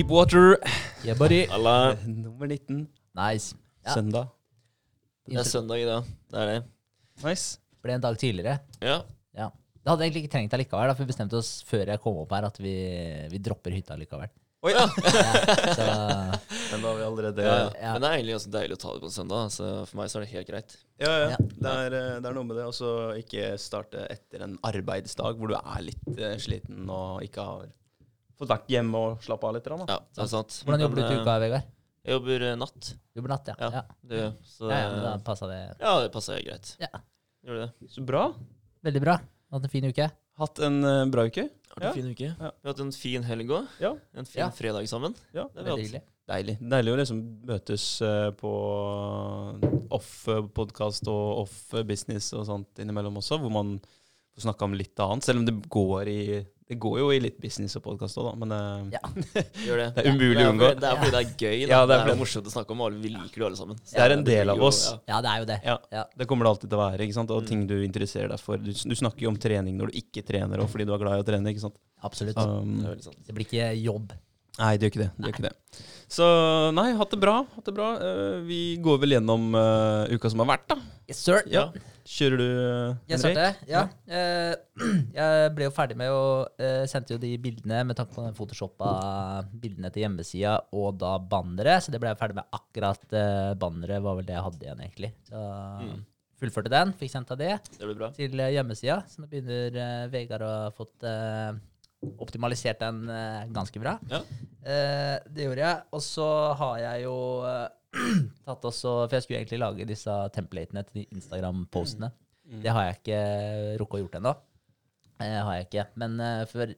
Deepwater, Yeah, buddy. Alla, nummer 19. Nice. Ja. Søndag. det er søndag i dag. Det er det. Nice. Ble en dag tidligere. Ja. Ja. Det hadde egentlig ikke trengt allikevel, da, for vi bestemte oss før jeg kom opp her at vi, vi dropper hytta likevel. Oi, ja. Ja, så Men da har vi allerede Ja, Ja, ja. Men det er egentlig ganske deilig å ta det på en søndag, så for meg så er det helt greit. ja. Ja. Det, er, eh, det er noe med det. å ikke starte etter en arbeidsdag hvor du er litt eh, sliten og ikke har fått vært hjemme og slappa av litt. Da. Ja, det er sant. hvordan jobber du til uka, Vegard? Jeg jobber eh, natt. Jobber natt, ja. Ja. Ja, Det, så, ja, ja da passa det ja, det passer helt greit. Ja. Gjør det. Så bra. veldig bra. Hatt en fin uke. Hatt en eh, bra uke. Hatt en fin uke? Ja. Vi har hatt en fin helg òg. Ja. En fin Ja. fredag sammen. Ja. Det Veldig hyggelig. Deilig. Deilig å liksom møtes eh, på off-podkast og off-business og sånt innimellom også, hvor man får snakka om litt annet. Selv om det går i Det går jo i litt business og podkast òg, da, men uh, Ja. Gjør det. det er umulig å er unngå. det er, fordi det er gøy. Da. Ja, det det er er, fordi- jo morsomt å snakke om, og vi liker det alle sammen. Det er en del av oss. Ja. Det er jo det. Ja. Ja. Det kommer det alltid til å være. ikke sant? Og Mm. ting du interesserer deg for. Du, du snakker jo om trening når du ikke trener, og fordi du er glad i å trene. ikke sant? Absolutt. Um, Det er. Det blir ikke jobb. nei, det gjør ikke det. det, gjør ikke det. Så nei, hatt det bra. hatt det bra. Eh, vi går vel gjennom eh, uka som har vært, da. Yes, sir. Ja. Kjører du, uh, Jeg starter, ja. Eh, jeg ble jo ferdig med å uh, Sendte jo de bildene med tanke på den photoshoppa bildene til hjemmesida og da banneret. Så det ble jeg ferdig med akkurat uh, banneret, var vel det jeg hadde igjen, egentlig. Så Mm. fullførte den, fikk sendt av det Det til eh, hjemmesida. Så nå begynner eh, Vegard å ha fått eh, optimalisert den eh, ganske bra. Ja. Eh, det gjorde jeg. Og så har jeg jo eh, tatt også For jeg skulle egentlig lage disse templatene til de Instagram-postene. Mm. Det har jeg ikke rukket å gjort ennå. Eh, har jeg ikke. Men for,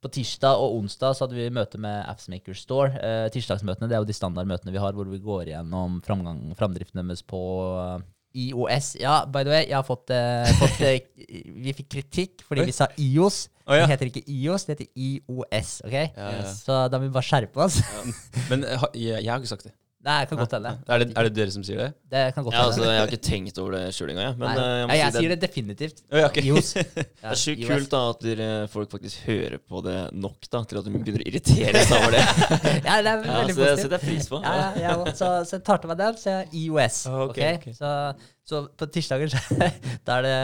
på tirsdag og onsdag så hadde vi møte med Appsmaker Store. Eh, tirsdagsmøtene det er jo de standardmøtene vi har hvor vi går gjennom framgang, framdriften deres på IOS. Ja, by the way, jeg har fått, uh, fått uh, Vi fikk kritikk fordi Oi. vi sa IOS. Oh, ja. Det heter ikke IOS, det heter IOS. ok? Ja, ja. Så da må vi bare skjerpe oss. Men jeg, jeg har ikke sagt det. Nei, jeg kan godt hende. Er det, er det dere som sier det? Det kan godt Ja, altså, hende. jeg har ikke tenkt over det sjøl engang, jeg. Men Nei. eh, jeg må ja, jeg si sier det definitivt. Å, ja, ok. IOS. Det er sjukt kult da at dere, folk faktisk hører på det nok da, til at de begynner å irritere seg over det. Ja, det er Ja, veldig så det positivt. setter jeg pris på. Ja, ja, ja, og så, så jeg tar til meg den, så er jeg IOS. Ah, ok, ok? ok. Så, så på tirsdager så da er det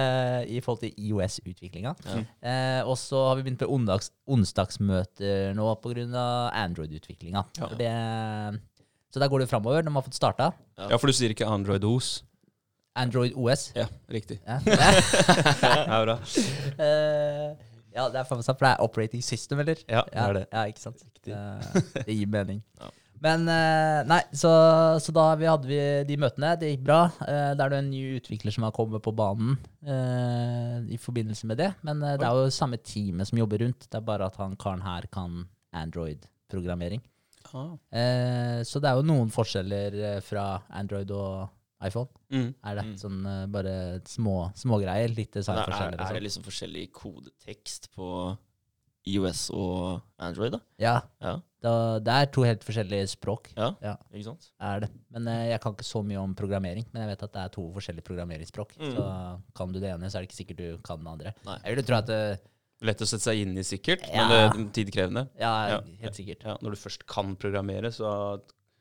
i forhold til IOS-utviklinga. Ja. Eh, og så har vi begynt med onsdags, onsdagsmøter nå pga. Android-utviklinga. Ja. For det- Så der går det framover når man har fått starta. Ja, for du sier ikke Android OS? Android OS. Ja, riktig. Ja. Ja, bra. uh, ja, det er faen meg sant, for det er operating system, eller? Ja, det er det. Ja, ikke sant? Uh, det gir mening. Ja. Men uh, nei, så, så da vi hadde vi de møtene. Det gikk bra. Uh, da er det en ny utvikler som har kommet på banen i forbindelse med det. Men det er jo samme teamet som jobber rundt. Det er bare at han karen her kan Android-programmering. Ah. Eh, så det er jo noen forskjeller eh, fra Android og iPhone. Mm. Er det Mm. sånn eh, bare små smågreier? Litt designforskjeller? er, er det sånn. liksom forskjellig kodetekst på IOS og Android, da? Ja, Ja, da, det er to helt forskjellige språk. ja. Ja. ikke sant? er det. Men eh, Jeg kan ikke så mye om programmering, men jeg vet at det er to forskjellige programmeringsspråk. Mm. Så kan du det ene, så er det ikke sikkert du kan det andre. Nei. Jeg vil tro at eh, Lett å sette seg inn i, sikkert, Ja. men det er tidkrevende. Ja, Ja. helt sikkert. Ja, når du først kan programmere, så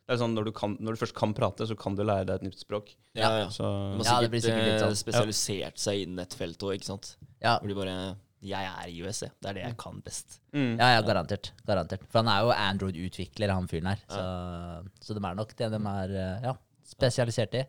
det er sånn, når, du kan, når du først kan prate, så kan du lære deg et nytt språk. Ja, ja. Så, Ja, det sikkert, blir sikkert litt eh, sånn. spesialisert seg innen et felt òg, ikke sant? Ja. Hvor de bare Jeg er i USA. Det er det jeg kan best. mm. Ja, ja, garantert. garantert. For han er jo Android-utvikler, han fyren her. Så, så de er nok det de er eh, ja, spesialisert i.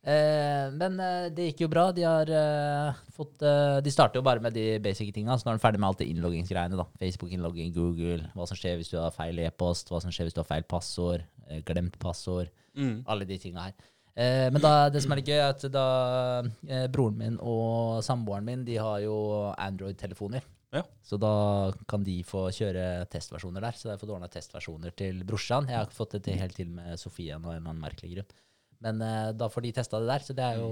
Eh, men eh, det gikk jo bra. De har eh, fått eh, De starter jo bare med de basic tinga. Så nå er de ferdig med alt det innloggingsgreiene. da Facebook-innlogging, Google, hva som skjer hvis du har feil e-post, hva som skjer hvis du har feil passord, eh, glemt passord. Mm. Alle de tinga her. Eh, men da, det som er litt gøy, er at da broren min og samboeren min de har jo Android-telefoner. Ja. Så da kan de få kjøre testversjoner der. Så jeg har fått ordna testversjoner til brorsan. Jeg har ikke fått det til helt til med Sofie av en eller annen merkelig grunn. Men eh, da får de testa det der, så det er jo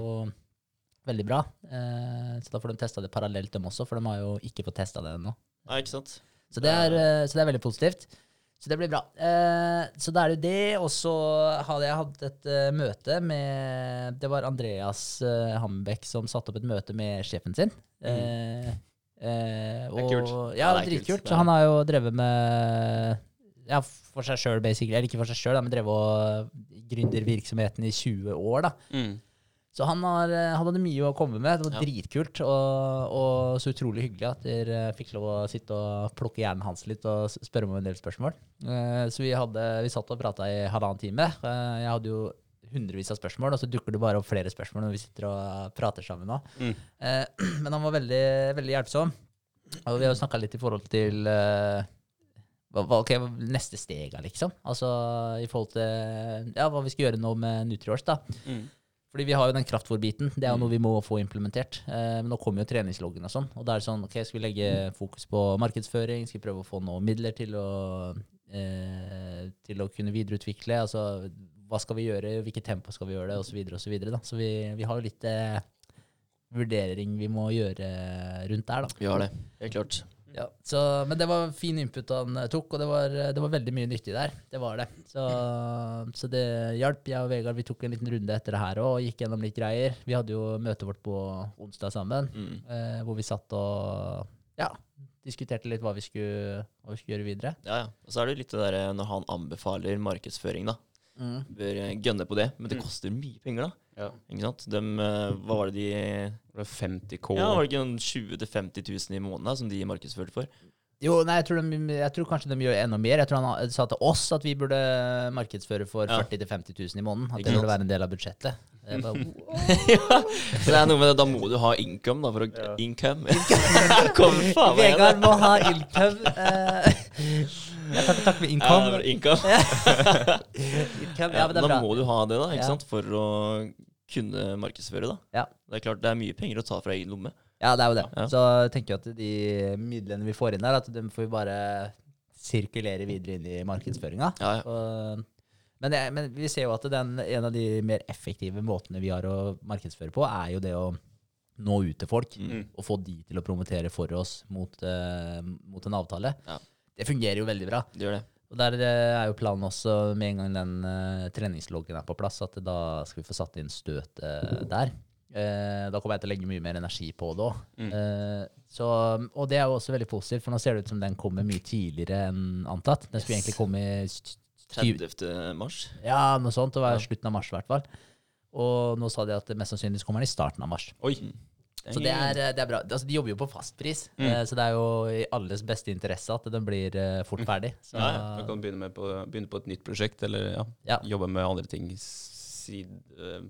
veldig bra. Eh, så da får de testa det parallelt, dem også, for de har jo ikke fått testa det ennå. Nei, ikke sant? Så det, er, eh, så det er veldig positivt. Så det blir bra. Eh, så da er det det. Og så hadde jeg hatt et uh, møte med Det var Andreas uh, Hambekk som satte opp et møte med sjefen sin. Eh, eh, Det er og, kult. Ja, Ja, det er kult. dritkult. Så han har jo drevet med ja, for seg sjøl, basically. Eller ikke for seg sjøl, men drevet og gründervirksomheten i 20 år, da. Mm. Så han, har, eh, han hadde mye å komme med. Det var Ja. dritkult. Og, og så utrolig hyggelig at dere fikk lov å sitte og plukke hjernen hans litt og spørre om en del spørsmål. Eh, Så vi, hadde, vi satt og prata i halvannen time. Eh, Jeg hadde jo hundrevis av spørsmål, og så dukker det bare opp flere spørsmål når vi sitter og prater sammen nå. Mm. Eh, Men han var veldig, veldig hjelpsom. Og vi har jo snakka litt i forhold til eh, hva, okay, neste stega, liksom. Altså i forhold til ja, hva vi skal gjøre nå med Nutriors, da. Mm. Fordi vi har jo den kraftfòrbiten. Det er jo noe vi må få implementert. Eh, men nå kommer jo treningsloggen og sånn. Og da er det sånn, ok, skal vi legge fokus på markedsføring? Skal vi prøve å få noen midler til å, eh, til å kunne videreutvikle? Altså, hva skal vi gjøre? Hvilket tempo skal vi gjøre det? Og så videre og så videre. Da. Så vi, vi har jo litt eh, vurdering vi må gjøre rundt der, da. Vi har det. Helt klart. Ja, så, men det var fin input han eh, tok, og det var, det var veldig mye nyttig der. Det var det. Så, så det hjalp. Jeg og Vegard vi tok en liten runde etter det her og gikk gjennom litt greier. Vi hadde jo møtet vårt på onsdag sammen, Mm. eh, hvor vi satt og ja, diskuterte litt hva vi skulle, hva vi skulle gjøre videre. Ja, ja. Og så er det litt det derre når han anbefaler markedsføring, da. Bør eh, gønne på det. Men det Mm. koster mye penger, da. Ja. Ikke sant? Dem, eh, hva var det de Det var 50K. Ja, var det ikke noen 20 000-50 000 i måneden da, som de markedsførte for? Jo, nei, jeg tror, de, jeg tror kanskje de gjør enda mer. Jeg tror han sa til oss at vi burde markedsføre for Ja. 40 000-50 000 i måneden. At det burde være en del av budsjettet. Bare, wow. ja. Så det er noe med det, da må du ha income, da, for å Ja. Income? Kom faen Vegard må ha income. eh, jeg tar kontakt med income. er income. income. Ja, Ja, men det er bra. Da må du ha det, da, ikke Ja. sant? For å kunne markedsføre, da. Ja. Det er klart det er mye penger å ta fra egen lomme. Ja, det er jo det. Ja. Så jeg tenker jeg at de midlene vi får inn der, at dem får vi bare sirkulere videre inn i markedsføringa. Ja, ja. Og- Men, det- men vi ser jo at den, en av de mer effektive måtene vi har å markedsføre på, er jo det å nå ut til folk Mm. og få de til å promotere for oss mot, uh, mot en avtale. Ja. Det fungerer jo veldig bra. Det gjør det. Og der eh, er jo planen også, med en gang den uh, treningsloggen er på plass, at da skal vi få satt inn støt uh, der. Uh, da kommer jeg til å legge mye mer energi på det òg. Mm. og det er jo også veldig positivt, for nå ser det ut som den kommer mye tidligere enn antatt. Den skulle Yes. egentlig komme i 30. mars. ja, noe sånt. Det var Ja. slutten av mars, i hvert fall. Og nå sa de at mest sannsynlig kommer den i starten av mars. Oi. Så det er, eh, det er bra. Altså, de jobber jo på fastpris, Mm. eh, så det er jo i alles beste interesse at den blir eh, fort ferdig. Så, Ja, ja. Du kan begynne, med på, begynne på et nytt prosjekt, eller ja, Ja. jobbe med andre ting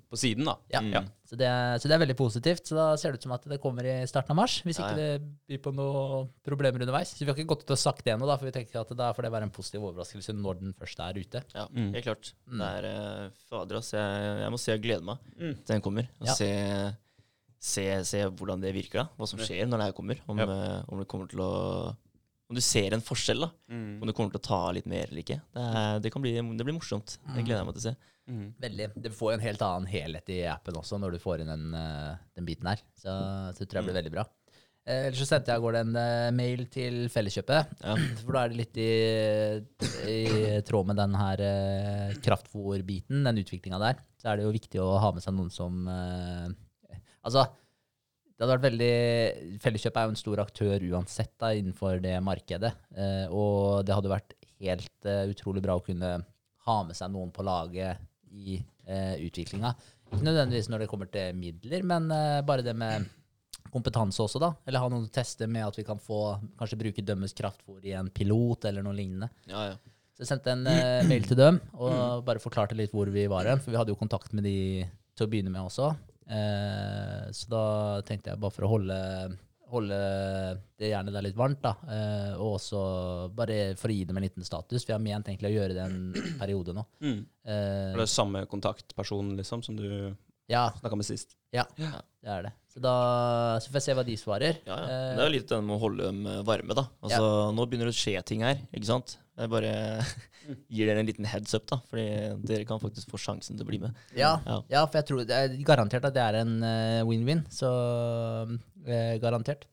på siden, da. Ja. Mm. Ja. Så det, er, så det er veldig positivt. Så da ser det ut som at det kommer i starten av mars, hvis Ja, ikke det byr på noen problemer underveis. Så vi har ikke gått ut og sagt det ennå, for vi tenker at da får det være en positiv overraskelse når den først er ute. Ja, Mm. helt klart. Mm. Det er Fader, ass. Jeg, jeg må si jeg gleder meg Mm. til den kommer. Og Ja. se, se, se hvordan det virker, da. Hva som skjer når det her kommer. Om, Ja. eh, om det kommer til å Om du ser en forskjell, da. Mm. Om du kommer til å ta litt mer eller ikke. Det, er, det kan bli det blir morsomt. Det gleder jeg meg til å se. Mm. Veldig. Du får en helt annen helhet i appen også når du får inn den, eh, den biten her. Så, så det tror jeg blir veldig bra. Eh, Ellers så sendte jeg av gårde en mail til Felleskjøpet. Ja. For da er det litt i, i tråd med den her kraftfòrbiten, den utviklinga der. Så er det jo viktig å ha med seg noen som Altså, det hadde vært veldig Felleskjøp er jo en stor aktør uansett da, innenfor det markedet. eh, og det hadde vært helt eh, utrolig bra å kunne ha med seg noen på laget i eh, utviklinga. Ikke nødvendigvis når det kommer til midler, men eh, bare det med kompetanse også, da. Eller ha noen å teste med at vi kan få kanskje bruke dømmes kraftfôr i en pilot eller noe lignende. Ja, ja. Så jeg sendte en eh, mail til dem og bare forklarte litt hvor vi var hen, for vi hadde jo kontakt med de til å begynne med også. Eh, så da tenkte jeg bare for å holde, holde det gjerne der litt varmt, da, eh, og også bare for å gi dem en liten status. Vi har ment egentlig å gjøre det en periode nå. Mm. Eh, Er det samme kontaktperson liksom, som du ja, snakka med sist? ja, det er det. Så da så får jeg se hva de svarer. Ja, ja. Eh, Det er jo litt det med å holde dem varme, da. Altså, Nå begynner det å skje ting her, ikke sant. Jeg bare gir dere en liten heads up, da. Fordi dere kan faktisk få sjansen til å bli med. Ja, Ja. ja, for jeg tror det er garantert at det er en eh, win-win. Så eh, garantert.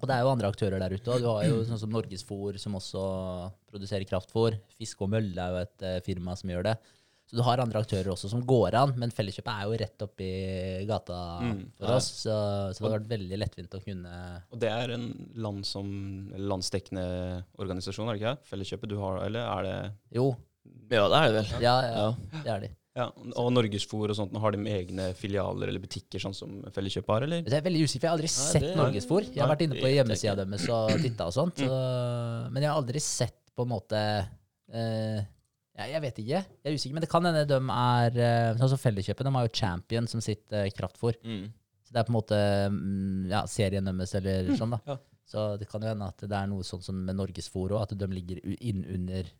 Og det er jo andre aktører der ute. Du har jo sånn som Norgesfôr, som også produserer kraftfôr. Fiske og Mølle er jo et eh, firma som gjør det. Så du har andre aktører også som går an, men Felleskjøpet er jo rett oppi gata Mm, for oss. Så, så det har vært veldig lettvint å kunne Og det er en land som, landsdekkende organisasjon, er det ikke det? Felleskjøpet du har, eller er det Jo, Ja, det er det vel. ja, ja, Ja. det er de. Ja, og Norgesfòr og sånt, har de egne filialer eller butikker, sånn som Felleskjøpet har, eller? Det Jeg er veldig usikker, jeg har aldri Nei, sett det- Norgesfòr. Jeg har vært inne på hjemmesida deres og titta og sånt, så, men jeg har aldri sett på en måte eh, jeg, jeg vet ikke, jeg er usikker, men det kan hende de er eh, Sånn som Felleskjøpet, de har jo Champion som sitt uh, kraftfôr. Mm. Så det er på en måte mm, ja, serien deres eller sånn, da. Ja. Så det kan jo hende at det er noe sånn som med Norgesfòr òg, at de ligger innunder inn under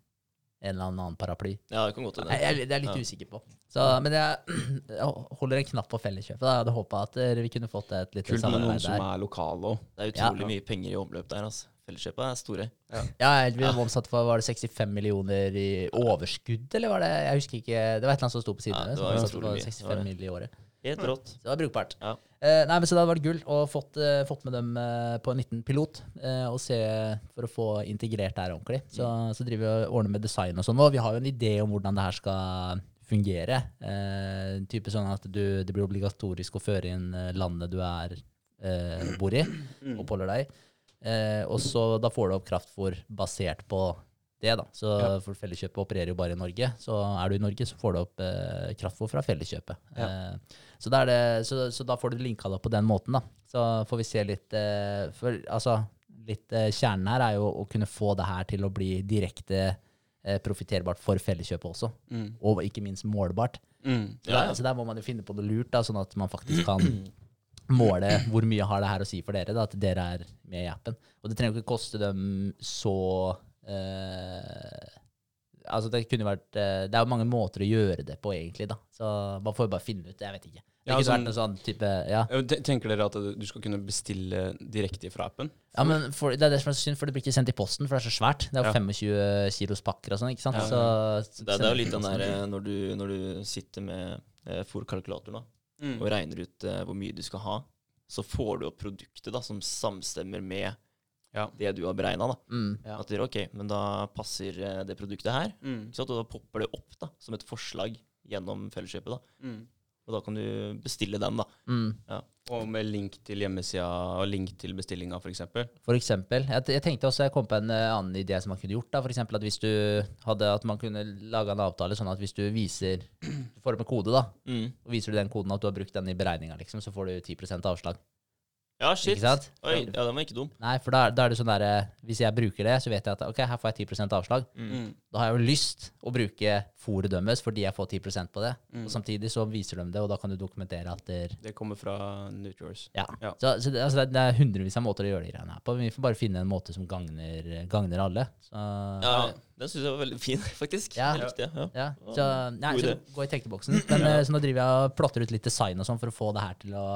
en eller annen paraply. Ja, det kan godt Jeg, hende. jeg, det er jeg litt Ja. usikker på. Så, men jeg, jeg holder en knapp på Felleskjøpet. da. Jeg hadde håpa at eh, vi kunne fått et lite Kult med noen som er lokale òg. Det er Ja. utrolig mye penger i omløp der. altså. Felleskjøpet er store. Ja, vi var omsatt for var det 65 millioner i overskudd, eller var det Jeg husker ikke. Det var et eller annet som sto på siden. Ja, det var. Det 65 var 65 mill. i året. Helt rått. Så det var brukbart. Ja. Eh, nei, men Så det hadde vært gull å fått, eh, fått med dem eh, på en liten pilot eh, og se for å få integrert det her ordentlig. Så, så driver vi og ordner med design og sånn. Og vi har jo en idé om hvordan det her skal fungere. Eh, type sånn at du, det blir obligatorisk å føre inn eh, landet du er eh, bor i, oppholder deg. Eh, og så da får du opp kraftfôr basert på det, da. Så Ja. for Felleskjøpet opererer jo bare i Norge. Så er du i Norge, så får du opp eh, kraftfôr fra Felleskjøpet. Ja. Eh, så, det, så, så da får du linka det på den måten, da. Så får vi se litt eh, For altså, litt eh, kjernen her er jo å kunne få det her til å bli direkte eh, profitterbart for Felleskjøpet også. Mm. Og ikke minst målbart. Mm. Så, Ja, der, så der må man jo finne på noe lurt, da, sånn at man faktisk kan måle hvor mye har det her å si for dere, da, at dere er med i appen. Og det trenger jo ikke koste dem så eh, Altså det kunne vært eh, Det er jo mange måter å gjøre det på, egentlig, da. Så man får jo bare finne ut. Jeg vet ikke. Det Ja, sånn- sånn type Ja, Tenker dere at du skal kunne bestille direkte fra appen? ja men for, det er det som er så synd, for det blir ikke sendt i posten, for det er så svært. Det er jo Ja. 25 kilos pakker og sånn, ikke sant. Ja. Så, Det, er- det er jo litt den der eh, når du, når du sitter med eh, fòrkalkulatoren da, Mm. og regner ut uh, hvor mye du skal ha, så får du opp produktet da, som samstemmer med Ja. det du har beregna. mm, Ja. At dere, ok, men da passer eh, det produktet her. Mm. Ikke sant? Og da popper det opp da, som et forslag gjennom Felleskjøpet. da. Mm. Og da kan du bestille den. da. mm. Og med link til hjemmesida og link til bestillinga, f.eks. Eksempel. Jeg, jeg tenkte også, jeg kom på en eh, annen idé som man kunne gjort. da, For eksempel at hvis du hadde, at man kunne laga en avtale sånn at hvis du viser Du får opp en kode, da. Mm. Og viser du den koden at du har brukt den i beregninga, liksom, så får du 10% avslag. Ja, shit. Ikke sant? Oi, ja, den var ikke dum. Nei, for da, da er det sånn der, Hvis jeg bruker det, så vet jeg at ok, her får jeg 10 avslag. Mm. Da har jeg jo lyst å bruke fòret deres fordi jeg får 10% på det. Mm. Og samtidig så viser de det, og da kan du dokumentere at det Det kommer fra Nutriors. Ja. Ja. Så, så det, altså det, det er hundrevis av måter å gjøre de greiene her på. Vi får bare finne en måte som gagner, gagner alle. Så, Ja, Den syns jeg var veldig fin, faktisk. Ja. Jeg likte det. Ja. Ja, så, nei, så gå i tenkeboksen. Men eh, så nå driver jeg og plotter ut litt design og sånn for å få det her til å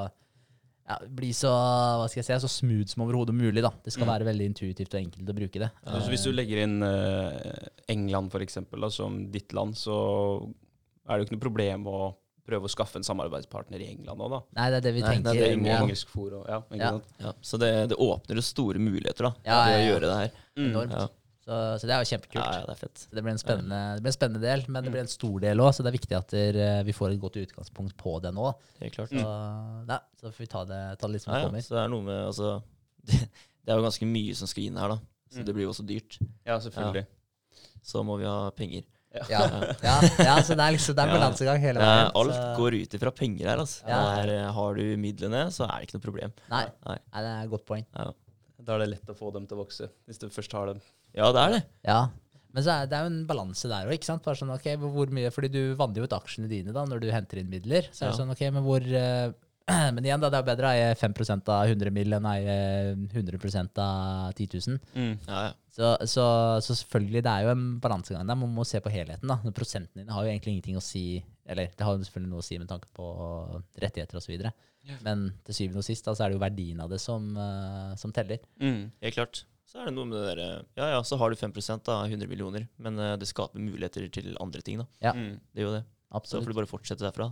ja, bli så hva skal jeg si, så smooth som overhodet mulig. da. Det skal Mm. være veldig intuitivt og enkelt å bruke det. Så hvis du legger inn eh, England for eksempel, da, som ditt land, så er det jo ikke noe problem å prøve å skaffe en samarbeidspartner i England òg, da. Nei, det er det vi tenker. Nei, det er det ja, engelsk fôr og Ja, Ja. Ja, så det, det åpner jo store muligheter da, Ja, ved ja, å gjøre det her. enormt. Så, så det er jo kjempekult. Ja, ja, det er fett. Det blir en spennende, det blir en spennende del, men det blir en stor del òg, så det er viktig at der, eh, vi får et godt utgangspunkt på det nå. Klart. Så, nei, så får vi ta det, ta det litt som Ja, det ja. kommer. Så det er noe med altså, det, det er jo ganske mye som skal inn her, da. Så Mm. det blir jo også dyrt. Ja, selvfølgelig. Så må vi ha penger. Ja, ja, ja, så det er liksom det er balansegang hele Det veien. alt så- går ut ifra penger her, altså. Ja. Det er, eh, har du midlene, så er det ikke noe problem. Nei, Nei. nei, det er et godt poeng. Ja, Da er det lett å få dem til å vokse, hvis du først har dem. Ja det er det. Ja, men så er det er jo en balanse der òg, sånn, ok, hvor mye, fordi du vanner jo ut aksjene dine da, når du henter inn midler. Så er det Ja. sånn, ok, men hvor Uh, Men igjen, da, det er bedre å eie 5% av 100 mill. enn å eie 100 av 10 000. Ja, ja. Så, så, så selvfølgelig, det er jo en balansegang der. Man må se på helheten. da. Men Prosentene dine har jo egentlig ingenting å si Eller det har jo selvfølgelig noe å si med tanke på rettigheter osv. Yeah. Men til syvende og sist da, så er det jo verdien av det som, eh, som teller. Mm. Helt klart. Så er det noe med det derre Ja ja, så har du 5% av 100 millioner, men eh, det skaper muligheter til andre ting, da. Ja. Mm. Det gjør jo det. Absolutt. Så får du bare fortsette derfra.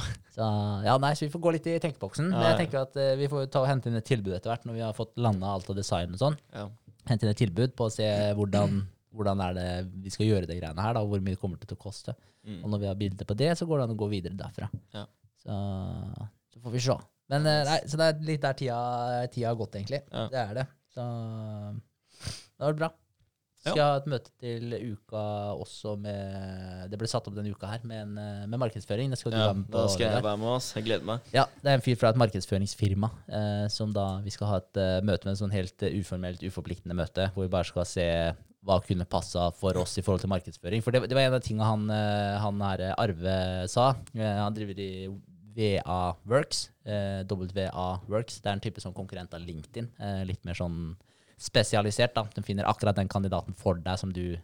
Så, ja, nei, så vi får gå litt i tenkeboksen. Men Ja, jeg tenker at uh, vi får ta og hente inn et tilbud etter hvert, når vi har fått landa alt av design og sånn. Ja. Hente inn et tilbud på å se hvordan hvordan er det vi skal gjøre det greiene her, da, og hvor mye det kommer til å koste. Mm. Og når vi har bilde på det, så går det an å gå videre derfra. Ja. Så, så får vi se. Men eh, nei, så det er litt der tida, tida har gått, egentlig. Ja. Det er det. Så det var bra. Ja. Skal ha et møte til uka også med Det ble satt opp denne uka her med, en, eh, med markedsføring. Det skal du Ja, da skal jeg være med, oss. Jeg gleder meg. Ja, det er en fyr fra et markedsføringsfirma eh, som da vi skal ha et uh, møte med en sånn helt uh, uformelt, uforpliktende møte, hvor vi bare skal se hva kunne passa for oss i forhold til markedsføring. For det, det var en av tingene han, han her Arve sa. Han driver i VA Works. Eh, WA Works. Det er en type sånn konkurrent av LinkedIn. Eh, litt mer sånn spesialisert. da. Den finner akkurat den kandidaten for deg som du,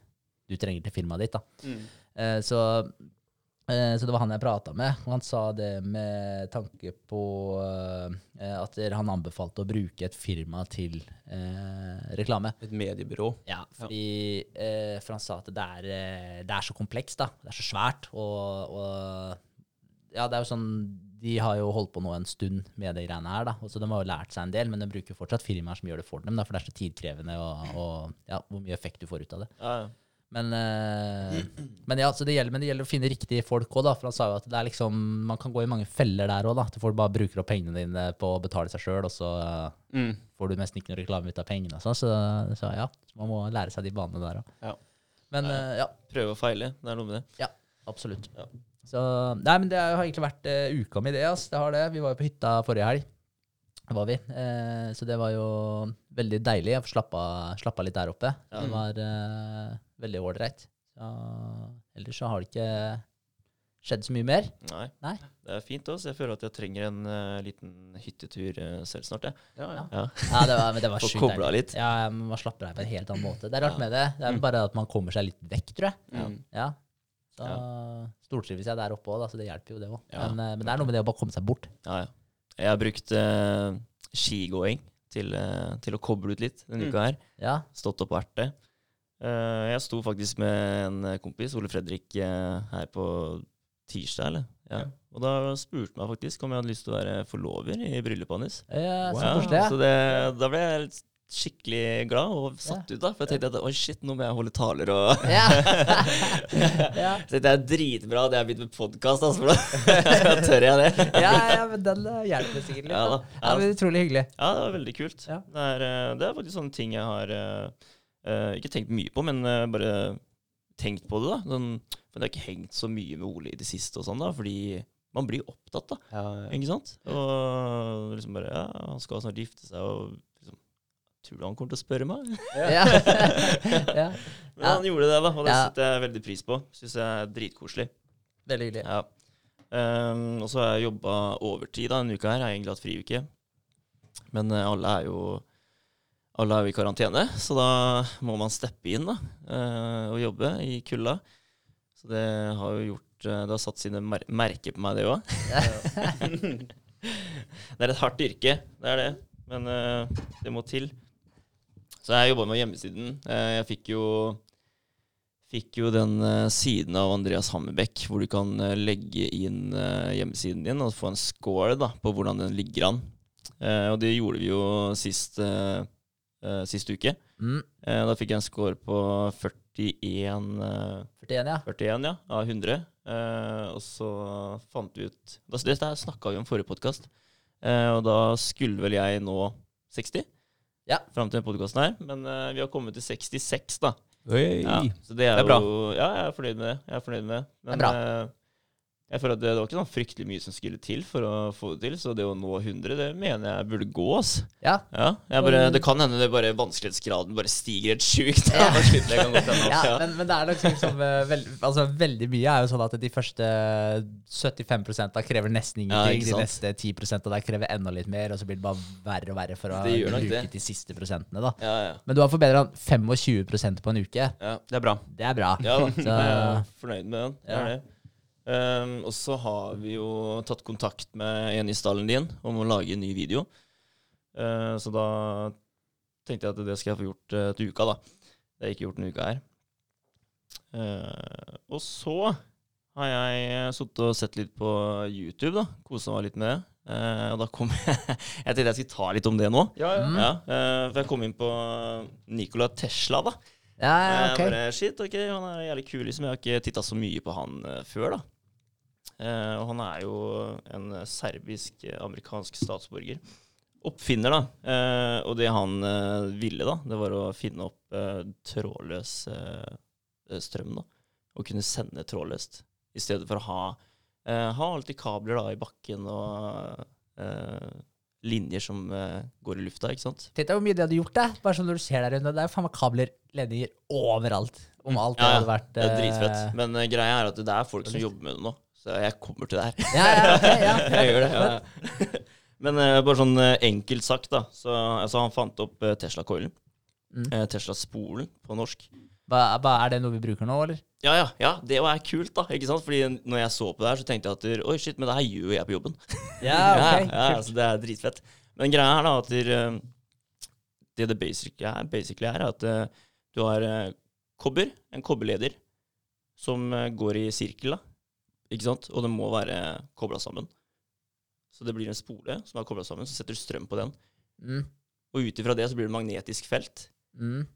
du trenger til firmaet ditt. da. Mm. Eh, så, eh, så det var han jeg prata med, og han sa det med tanke på eh, at han anbefalte å bruke et firma til eh, reklame. Et mediebyrå. Ja, fordi eh, For han sa at det er, det er så komplekst, da. Det er så svært. Og, og ja, det er jo sånn De har jo holdt på nå en stund med de greiene her, da. Så de har jo lært seg en del, men de bruker fortsatt firmaer som gjør det for dem, da, for det er så tidkrevende, og, og ja, hvor mye effekt du får ut av det. Ja, ja. Men, eh, men ja, så det gjelder, men det gjelder å finne riktige folk òg. For han sa jo at det er liksom, man kan gå i mange feller der òg. At folk bare bruker opp pengene dine på å betale seg sjøl, og så eh, Mm. får du nesten ikke noe reklame ut av pengene. og sånn. Så, så ja, så man må lære seg de banene der òg. Ja. Men eh, ja, Prøve og feile. Det er noe med det. Ja, absolutt. Ja. Så Nei, men det har egentlig vært uh, uka mi, det. ass. Det har det. Vi var jo på hytta forrige helg. Var vi. Uh, så det var jo veldig deilig. Jeg slappa, slappa litt der oppe. Ja. Det var uh, veldig ålreit. Så Ellers så har det ikke skjedd så mye mer. Nei. Nei. Det er fint også. Jeg føler at jeg trenger en uh, liten hyttetur uh, selv snart. Jeg. Ja, ja. Ja. Ja, det var, men det var Få sjukt kobla deilig. litt. Ja, man slapper av på en helt annen måte. Det er rart Ja. med det. Det er bare at man kommer seg litt vekk, tror jeg. Mm. Ja. Så stortrives jeg der oppe òg, så det hjelper jo, det òg. Ja. Men, eh, men det er noe med det å bare komme seg bort. Ja, ja. Jeg har brukt uh, skigåing til, uh, til å koble ut litt denne Mm. uka her. Ja. Stått opp og vært det. Uh, jeg sto faktisk med en kompis, Ole Fredrik, her på tirsdag, eller? Ja. Ja. Og da spurte han meg faktisk om jeg hadde lyst til å være forlover i bryllupet hans. Ja, så Ja, så det, da ble jeg litt skikkelig glad og satt ut, da. For jeg tenkte at oi, shit, nå må jeg holde taler og Ja. ja. Så det er dritbra at jeg har begynt med podkast, altså, for da tør jeg det. ja, ja, men den eh, hjelper sikkert litt. Ja da. da. Ja, men Utrolig hyggelig. Ja, det var veldig kult. Ja. Det, er, eh, det er faktisk sånne ting jeg har eh, ikke tenkt mye på, men uh, bare tenkt på det. da. Sånn, men det har ikke hengt så mye med Ole i det siste, og sånn da, fordi man blir opptatt, da. Ja, ja. Ikke sant? Og liksom bare Ja, han skal snart gifte seg, og Tror du han kommer til å spørre meg? Ja. ja. Men han gjorde det, da, og det Ja. setter jeg veldig pris på. Syns jeg er dritkoselig. Veldig hyggelig. Ja. Um, og så har jeg jobba overtid da, denne uka her. Jeg har egentlig hatt friuke. Men uh, alle er jo alle er jo i karantene, så da må man steppe inn da, uh, og jobbe i kulda. Så det har jo gjort uh, Det har satt sine mer merker på meg, det òg. det er et hardt yrke, det er det. Men det må til. Så jeg jobba med hjemmesiden. Eh, jeg fikk jo Fikk jo den eh, siden av Andreas Hammerbekk hvor du kan eh, legge inn hjemmesiden din og få en score da, på hvordan den ligger an. Og det gjorde vi jo sist, sist uke. Mm. Da fikk jeg en score på 41, eh, 41, ja. 41 ja, av 100. Eh, og så fant vi ut da, Dette snakka vi om forrige podkast, og da skulle vel jeg nå 60 Ja. fram til podkasten her. Men uh, vi har kommet til 66, da. Oi. Ja, så det er, Det er bra. jo Ja, jeg er fornøyd med det. Jeg er fornøyd med det. Men Det er eh, jeg føler at det, det var ikke sånn fryktelig mye som skulle til for å få det til, så det å nå 100, det mener jeg burde gå, ass. Ja. Ja, jeg bare, det kan hende det bare vanskelighetsgraden bare stiger helt sjukt. Ja. Det Ja, altså, men, men det er nok sånn som eh, veld, altså, Veldig mye er jo sånn at de første 75 da krever nesten ingenting. de neste 10 av deg krever enda litt mer, og så blir det bare verre og verre for å Det bruke det. de siste prosentene. da. Ja, ja. Men du har forbedra 25% på en uke. ja. Det er bra. Det er bra. Ja da, Så- jeg er fornøyd med den. Ja. er det. Ehm, og så har vi jo tatt kontakt med en i stallen din om å lage en ny video. Uh, så da tenkte jeg at det skal jeg få gjort uh, til uka, da. Det har jeg ikke gjort denne uka her. Uh, og så har jeg sittet og sett litt på YouTube, da. Kosa meg litt med det. Uh, og da kom jeg Jeg tenkte jeg skulle ta litt om det nå. Ja, ja. Mm. Ja, eh, for jeg kom inn på Nikola Tesla, da. Ja, ja, okay. ok. bare, shit, ok, han er jævlig kul, liksom. Jeg har ikke titta så mye på han eh, før, da. Eh, og han er jo en serbisk-amerikansk statsborger. Oppfinner, da. Eh, og det han eh, ville, da, det var å finne opp eh, trådløs eh, strøm, da. Og kunne sende trådløst. I stedet for å ha, eh, ha alltid kabler da i bakken og eh, linjer som går i lufta, ikke sant. Tenk deg hvor mye de hadde gjort, det. Bare sånn når du ser der inne. Det er jo faen meg kabler, ledninger overalt. Om alt Ja, ja. hadde vært Det er dritfett. Men greia er at det er folk som jobber med det nå, så jeg kommer til det her. Ja, ja, okay, ja. jeg gjør det. Ja. Men uh, bare sånn uh, enkelt sagt, da. Så altså, han fant opp uh, Tesla-coilen. Mm. Tesla-spolen på norsk. Hva, er det noe vi bruker nå, eller? Ja, ja, ja, det var kult, da. ikke sant? Fordi når jeg så på det her, så tenkte jeg at Oi, shit, men det her gjør jo jeg på jobben. Ja, ja, ok. ja, så det er dritfett. Men greia her da at det, det det basic er, basically er, at du har kobber, en kobberleder, som går i sirkel, da. Ikke sant? Og det må være kobla sammen. Så det blir en spole som er kobla sammen, så setter du strøm på den. Mm. Og ut ifra det så blir det magnetisk felt. Mm.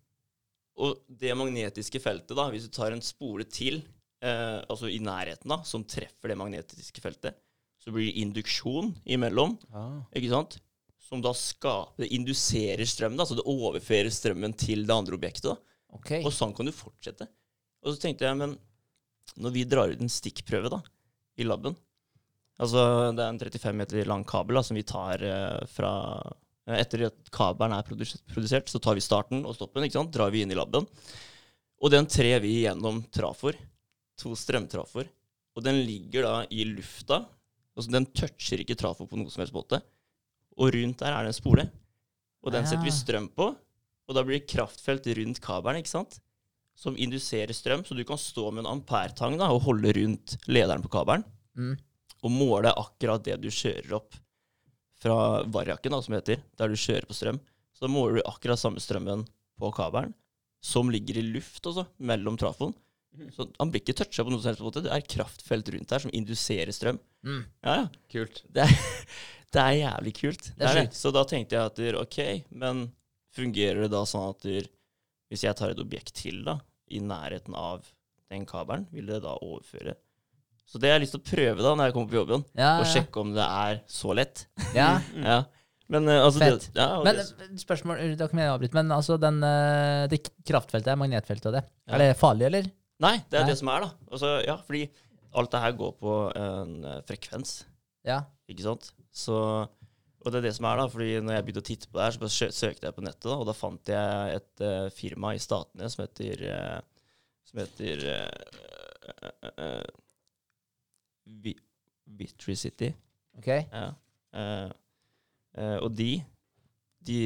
Og det magnetiske feltet, da, hvis du tar en spole til, eh, altså i nærheten, da, som treffer det magnetiske feltet, så blir det induksjon imellom, Ah. ikke sant? Som da skaper, det induserer strøm, da, så det overfører strømmen til det andre objektet. da. Okay. Og sånn kan du fortsette. Og så tenkte jeg, men når vi drar ut en stikkprøve da, i laben Altså, det er en 35 meter lang kabel da, som vi tar eh, fra eh, Etter at kabelen er produsert, så tar vi starten og stoppen, ikke sant? drar vi inn i laben. Og den trer vi gjennom trafor. To strømtrafor. Og den ligger da i lufta. Altså, den toucher ikke trafo på noe som helst måte. Og rundt der er det en spole. Og den setter vi Ah. strøm på. Og da blir det kraftfelt rundt kabelen, ikke sant? Som induserer strøm. Så du kan stå med en ampertang da, og holde rundt lederen på kabelen. Mm. Og måle akkurat det du kjører opp fra varjakken, da, som heter, der du kjører på strøm. Så da måler du akkurat samme strømmen på kabelen, som ligger i luft også, mellom trafoen. Så han blir ikke toucha på noen som helst måte. Det er kraftfelt rundt her som induserer strøm. Mm. Ja, ja. Kult. Det er, det er jævlig kult. Det er det. Så da tenkte jeg at ok, men fungerer det da sånn at hvis jeg tar et objekt til da, i nærheten av den kabelen, vil det da overføre? Så det har jeg lyst til å prøve da når jeg kommer på jobben, Ja, og sjekke om det er så lett. ja. Ja. Men eh, altså det, ja, Men det, eh, spørsmål, da kan jeg avbryte, men altså den, eh, det kraftfeltet, magnetfeltet og det, Ja. er det farlig, eller? Nei, det er Nei. det som er, da. Altså, ja, fordi alt det her går på en eh, frekvens. Ja. Ikke sant? Så, og det er det som er, da. fordi når jeg begynte å titte på det her, så bare søkte jeg på nettet, da, og da fant jeg et uh, firma i Statene som heter uh, Som heter uh, Vitricity. Ok. Ja. Eh, eh, og de, de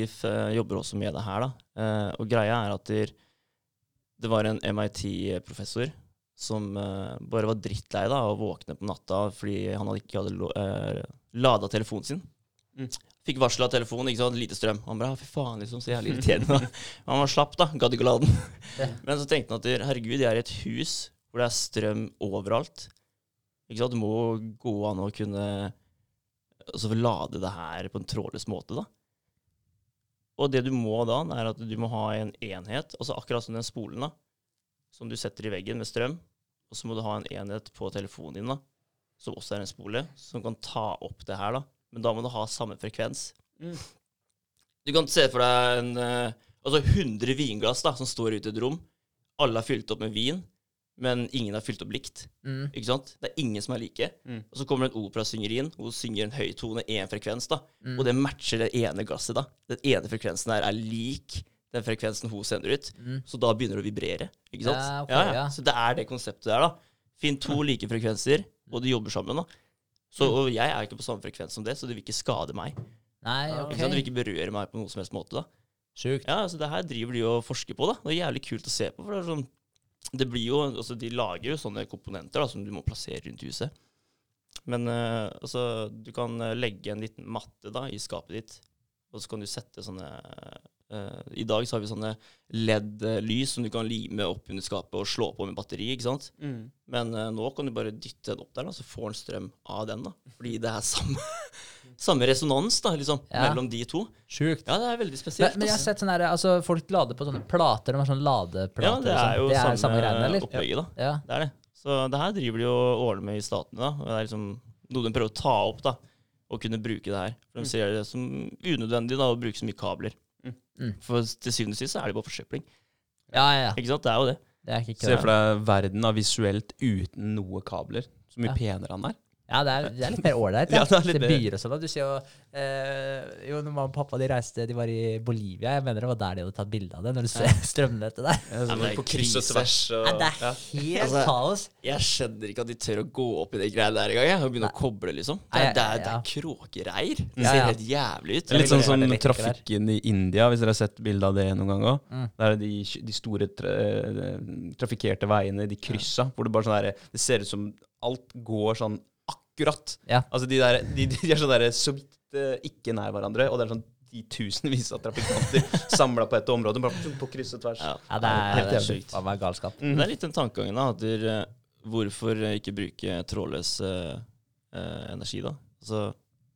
jobber også med det her, da. Eh, og greia er at der, det var en MIT-professor som eh, bare var drittlei da, og våkne på natta fordi han hadde ikke hadde eh, lada telefonen sin. Mm. Fikk varsel av telefonen, ikke sant, lite strøm. Han bare, «Ja, fy faen, liksom, så jævlig irriterende. Han var slapp, da. Gadd ikke å den. Ja. Men så tenkte han at herregud, jeg er i et hus hvor det er strøm overalt. Ikke sant? Det må gå an å kunne altså, lade det her på en trådløs måte, da. Og det du må da, er at du må ha en enhet, altså akkurat som den spolen, da, som du setter i veggen med strøm, og så må du ha en enhet på telefonen din, da, som også er en spole, som kan ta opp det her, da. Men da må du ha samme frekvens. Mm. Du kan se for deg en, eh, altså 100 vinglass da, som står ute i et rom. Alle har fylt opp med vin, men ingen har fylt opp likt. Mm. Ikke sant? Det er ingen som er like. Mm. Og så kommer det en operasynger inn, og hun synger en høy tone, én frekvens, da. Mm. Og det matcher det ene glasset, da. Den ene frekvensen her er lik den frekvensen hun sender ut. Mm. Så da begynner det å vibrere. Ikke sant? Ja, ok, ja. Så det er det konseptet der, da. Finn to like frekvenser, og de jobber sammen, da. Så, og jeg er ikke på samme frekvens som det, så det vil ikke skade meg. Nei, Ikke ok. sant? Det vil ikke berøre meg på noen som helst måte, da. Sjukt. Ja, altså det her driver de og forsker på, da. Det er jævlig kult å se på. for det er sånn det blir jo, altså De lager jo sånne komponenter da, som du må plassere rundt huset. Men eh, altså, du kan eh, legge en liten matte da, i skapet ditt, og så kan du sette sånne I dag så har vi sånne LED-lys som du kan lime opp under skapet og slå på med batteri. ikke sant? Mm. Men uh, nå kan du bare dytte den opp der, da, så får den strøm av den. da. Fordi det er samme, samme resonans da, liksom, Ja. mellom de to. Sjukt. Ja, det er veldig spesielt. men jeg har altså. sett sånne her, altså folk lader på sånne plater. De har sånne ladeplater. ja, det er jo det er samme, samme greiene, eller? opplegget, da. Ja. Det er det. Så det her driver de og ordner med i statene. da. Det er liksom noe de prøver å ta opp, da. Og kunne bruke det her. For de ser det som unødvendig da, å bruke så mye kabler. Mm. For til syvende og sist så er det bare forsøpling. ja, ja, ja. Ikke sant? Det er jo det. Det er ikke Se for deg verden av visuelt uten noe kabler. Så mye Ja. penere han er. Ja, det er, det er litt mer ålreit. Ja. Ja, det er det byer og sånn. Du ser jo eh, Jo, når mamma og pappa de reiste, de var i Bolivia. Jeg mener det var der de hadde tatt bilde av det, når du ser strømnettet der. Ja, men det er på kryss og tvers. Og, ja, det er ja. helt Altså, kaos. Jeg skjønner ikke at de tør å gå opp i de greiene der engang. Og begynne å koble, liksom. Det er, det er, det ja. er kråkereir. Det ser ja. helt jævlig ut. Litt sånn som trafikken i India, hvis dere har sett bilde av det noen gang òg. Mm. Der er de, de store tra eh, trafikkerte veiene, de kryssa, hvor det bare sånn der, Det ser ut som alt går sånn akkurat. Ja. Altså de der, de, de er sånn der så vidt eh, ikke nær hverandre, og det er sånn de tusenvis av trafikanter samla på et område, bare på kryss og tvers. Ja. Ja, det er, det er sjukt. Det er galskap. Mm. det er litt den tankegangen da, at dere, hvorfor ikke bruke trådløs eh, eh, energi, da? Altså,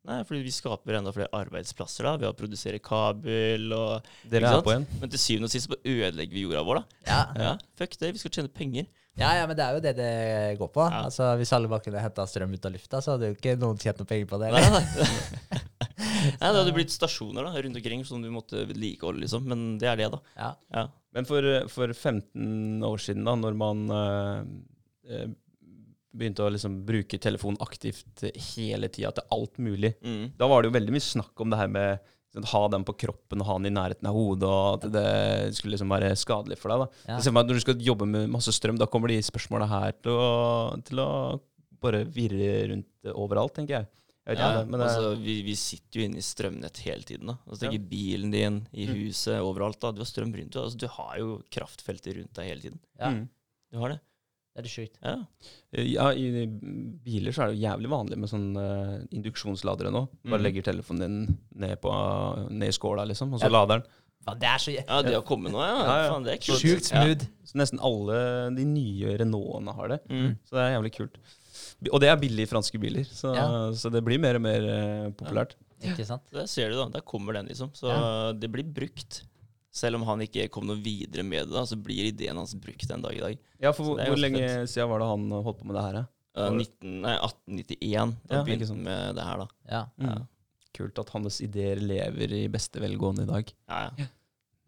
nei, fordi vi skaper enda flere arbeidsplasser da, ved å produsere kabel og Dere er på igjen. Men til syvende og sist ødelegger vi jorda vår, da. Ja. Ja, Fuck det, vi skal tjene penger. Ja, ja, men det er jo det det går på. Ja. Altså, Hvis alle bare kunne henta strøm ut av lufta, så hadde jo ikke noen tjent noe penger på det. Nei, Eller? nei. nei, det hadde blitt stasjoner da, rundt omkring som du måtte vedlikeholde, liksom. Men det er det, da. Ja. Ja. Men for, for 15 år siden, da, når man eh, eh, begynte å liksom bruke telefon aktivt hele tida til alt mulig, Mm. da var det jo veldig mye snakk om det her med ha den på kroppen og ha den i nærheten av hodet, og at det skulle liksom være skadelig for deg. da. Ja. Ser meg at Når du skal jobbe med masse strøm, da kommer de spørsmåla her til å, til å bare virre rundt overalt, tenker jeg. jeg vet Ja, ikke, men det, altså, vi, vi sitter jo inne i strømnett hele tiden. da. Altså, i bilen din, i Mm. huset, overalt. da. Du har strøm rundt deg. Altså, du har jo kraftfeltet rundt deg hele tiden. Ja. mm. Du har det. Er det sjukt. Ja. Ja, i biler så er det jo jævlig vanlig med sånn uh, induksjonsladere nå. Bare mm. legger telefonen din ned, på, ned i skåla, liksom, og så Ja. lader den. Ja, det er så ja, de har kommet nå, ja. Ja, ja. Faen, det er kult. sjukt smooth. Så nesten alle de nye Renaultene har det. Mm. Så det er jævlig kult. Og det er billige franske biler, så, Ja. så det blir mer og mer uh, populært. Ikke sant? Der ser du, da. Der kommer den, liksom. Så Ja. det blir brukt. Selv om han ikke kom noe videre med det, da, så blir ideen hans brukt en dag i dag. Ja, for hvor, hvor lenge lenge siden var det han holdt på med det her? eh? Uh, 19, nei, 1891, da Ja, begynte han med det her, da. Ja, Ja. Mm. Kult at hans ideer lever i beste velgående i dag. Ja, ja.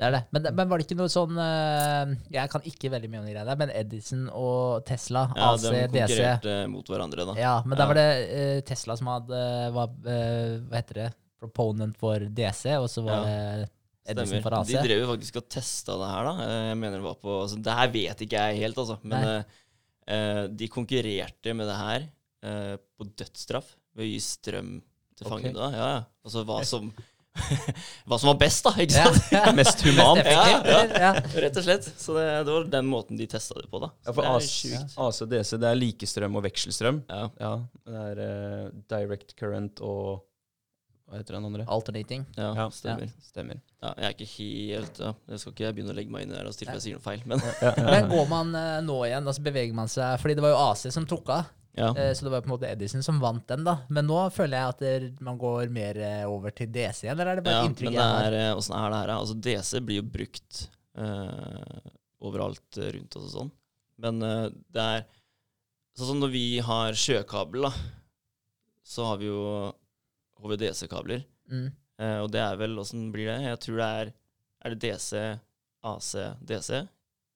det er det. Men, men var det ikke noe sånn eh, Jeg kan ikke veldig mye om de greiene der, men Edison og Tesla, ja AC, de DC konkurrerte mot hverandre, da. Ja, men Ja. da var det uh, Tesla som hadde var, uh, Hva heter det? Proponent for DC, og så var Ja. det Stemmer. AC. De drev jo faktisk og testa det her, da. Eh, Jeg mener det var på altså, Det her vet ikke jeg helt, altså. Men eh, eh, de konkurrerte med det her uh, på dødsstraff ved å gi strøm til fangene. da. Ja, ja. Altså hva som Hva som var best, da, ikke sant? Mest human. Mest humant. Ja, ja. ja. Rett og slett. Så det, det var den måten de testa det på, da. Ja, for det AC, sjukt. Det er likestrøm og vekselstrøm. Ja. Ja, det er uh, direct current og Hva heter den andre? Alternating. Ja, Ja. stemmer. Stemmer. Ja, jeg er ikke helt ja. Jeg skal ikke begynne å legge meg inn i der og stille for jeg sier noe feil, men Ja, ja, Men går man eh, nå igjen, altså beveger man seg Fordi det var jo AC som tok av, ja. eh, så det var på en måte Edison som vant den, da. Men nå føler jeg at det, man går mer eh, over til DC eller er det bare Ja, inntrykk det jeg har? åssen er det her? da? Altså, DC blir jo brukt uh, overalt rundt oss og sånn. Men uh, det er Sånn som når vi har sjøkabel, da, så har vi jo HVDC-kabler. Mm. Eh, og det er vel Åssen blir det? Jeg tror det er Er det DC, AC, DC?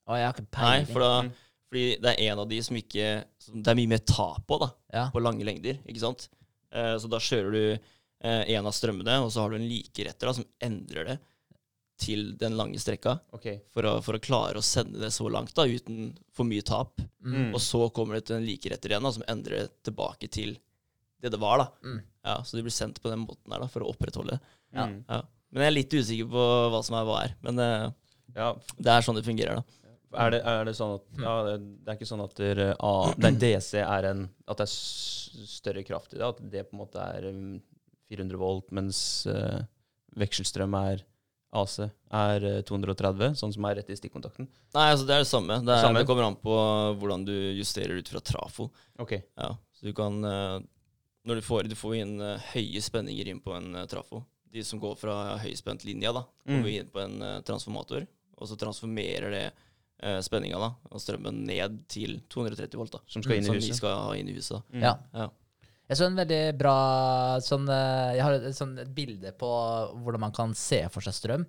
Å, jeg har ikke Nei, for da Mm. Fordi det er en av de som ikke som Det er mye mer tap på, da ja. på lange lengder, ikke sant? Eh, så da kjører du eh, en av strømmene, og så har du en likeretter da, som endrer det til den lange strekka, Ok. for å, for å klare å sende det så langt da, uten for mye tap. Mm. Og så kommer det til en likeretter igjen, da, som endrer det tilbake til det det var. da. Mm. Ja, Så de blir sendt på den måten her da, for å opprettholde det. Ja. Mm. Ja. Men jeg er litt usikker på hva som er hva er. Men eh, ja. det er sånn det fungerer, da. Er det, er det sånn at ja, det, det er ikke sånn at der, A, den DC er en At det er større kraft i det? At det på en måte er um, 400 volt, mens uh, vekselstrøm er AC er eh, 230, sånn som er rett i stikkontakten? Nei, altså det er det samme. Det, er, Samme? det kommer an på hvordan du justerer ut fra trafo. Ok. Ja, så du kan eh, når du får, du får inn uh, høye spenninger inn på en uh, trafo. De som går fra høyspentlinja, da, kommer inn på en uh, transformator, og så transformerer det uh, spenninga da, og strømmen ned til 230 volt, da, Som skal inn i som vi skal ha inn i huset. Mm. Ja. Ja. Jeg så en veldig bra sånn eh, Jeg har et, sånn, et bilde på hvordan man kan se for seg strøm.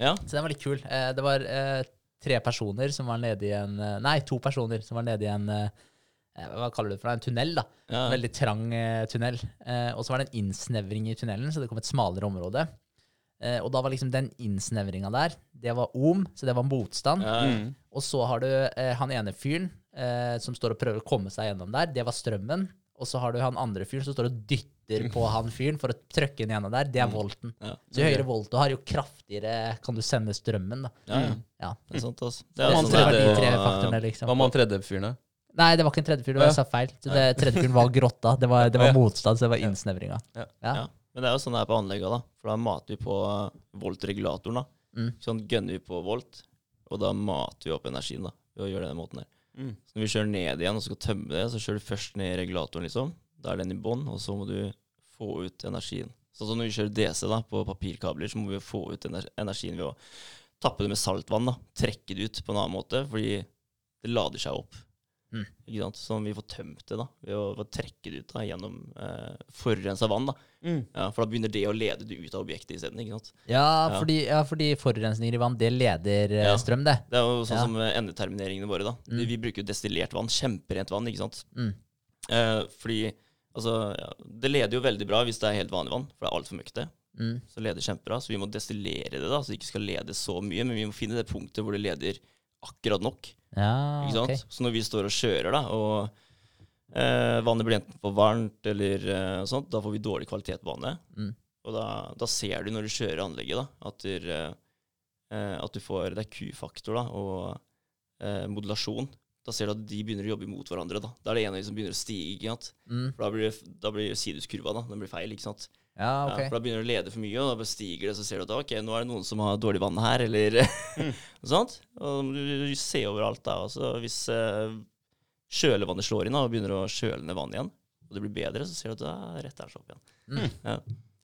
Ja. Så den var litt kul. Eh, det var eh, tre personer som var nede i en eh, Nei, to personer som var nede i en eh, Hva kaller du det for? En tunnel, da. Ja. En veldig trang eh, tunnel. Eh, og så var det en innsnevring i tunnelen, så det kom et smalere område. Eh, og da var liksom den innsnevringa der, det var om, så det var motstand. Ja. Mm. Og så har du eh, han ene fyren eh, som står og prøver å komme seg gjennom der. Det var strømmen. Og så har du han andre fyren som står og dytter på han fyren for å trykke inn gjennom der. Det er volten. Ja. Så jo høyere volt du har, jo kraftigere kan du sende strømmen. da. Ja, ja. Ja. Det er sant, altså. Det, er man sånn det de er tre faktorene, liksom. Hva med han tredje fyren, da? Nei, det var ikke en tredje fyr. Det var jeg sa feil. Det tredje fyren var grotta. Det var, det var motstand, så det var innsnevringa. Ja. Ja. Ja. Men det er jo sånn det er på anlegget, da. For da mater vi på uh, voltregulatoren, da. Mm. Sånn gønner vi på volt, og da mater vi opp energien, da. Ved å gjøre det den måten der. Mm. Så når vi kjører ned igjen og skal tømme det, så kjører du først ned regulatoren, liksom. Da er den i bånn, og så må du få ut energien. Sånn som når vi kjører DC da, på papirkabler, så må vi få ut energien ved å tappe det med saltvann. da, Trekke det ut på en annen måte, fordi det lader seg opp. Mm. Ikke sant? Som vi får tømt det da, ved å, ved å trekke det ut da, gjennom eh, forurensa vann. da. Mm. Ja, For da begynner det å lede det ut av objektet isteden. Ja, Ja. fordi, ja, fordi forurensninger i vann, det leder eh, Ja. strøm, det. Det er jo sånn som endetermineringene våre. da. Mm. Vi bruker jo destillert vann, kjemperent vann. ikke sant? Mm. Eh, fordi altså, ja, det leder jo veldig bra hvis det er helt vanlig vann, for det er altfor møkkete. Mm. Så leder kjempebra, så vi må destillere det, da, så det ikke skal lede så mye. Men vi må finne det punktet hvor det leder akkurat nok. Ja, ikke sant? Okay. Så når vi står og kjører, da, og eh, vannet blir enten for varmt eller eh, sånt, da får vi dårlig kvalitet på vannet. Mm. Og da, da ser du når du kjører anlegget, da, at, du, eh, at du får Det er Q-faktor da, og eh, modulasjon. Da ser du at de begynner å jobbe mot hverandre. Da Da er det en av de som begynner å stige. ikke sant? Mm. For da blir, da blir sinuskurva da, den blir feil. ikke sant? Ja, ok. Ja, for da begynner du å lede for mye, og da stiger det, så ser du at ok, nå er det noen som har dårlig vann her, eller Mm. noe sånt. Og du, du ser overalt da. Altså, hvis uh, kjølevannet slår inn da, og begynner å kjøle ned vannet igjen, og det blir bedre, så ser du at det er rett der så opp igjen. Mm. Ja.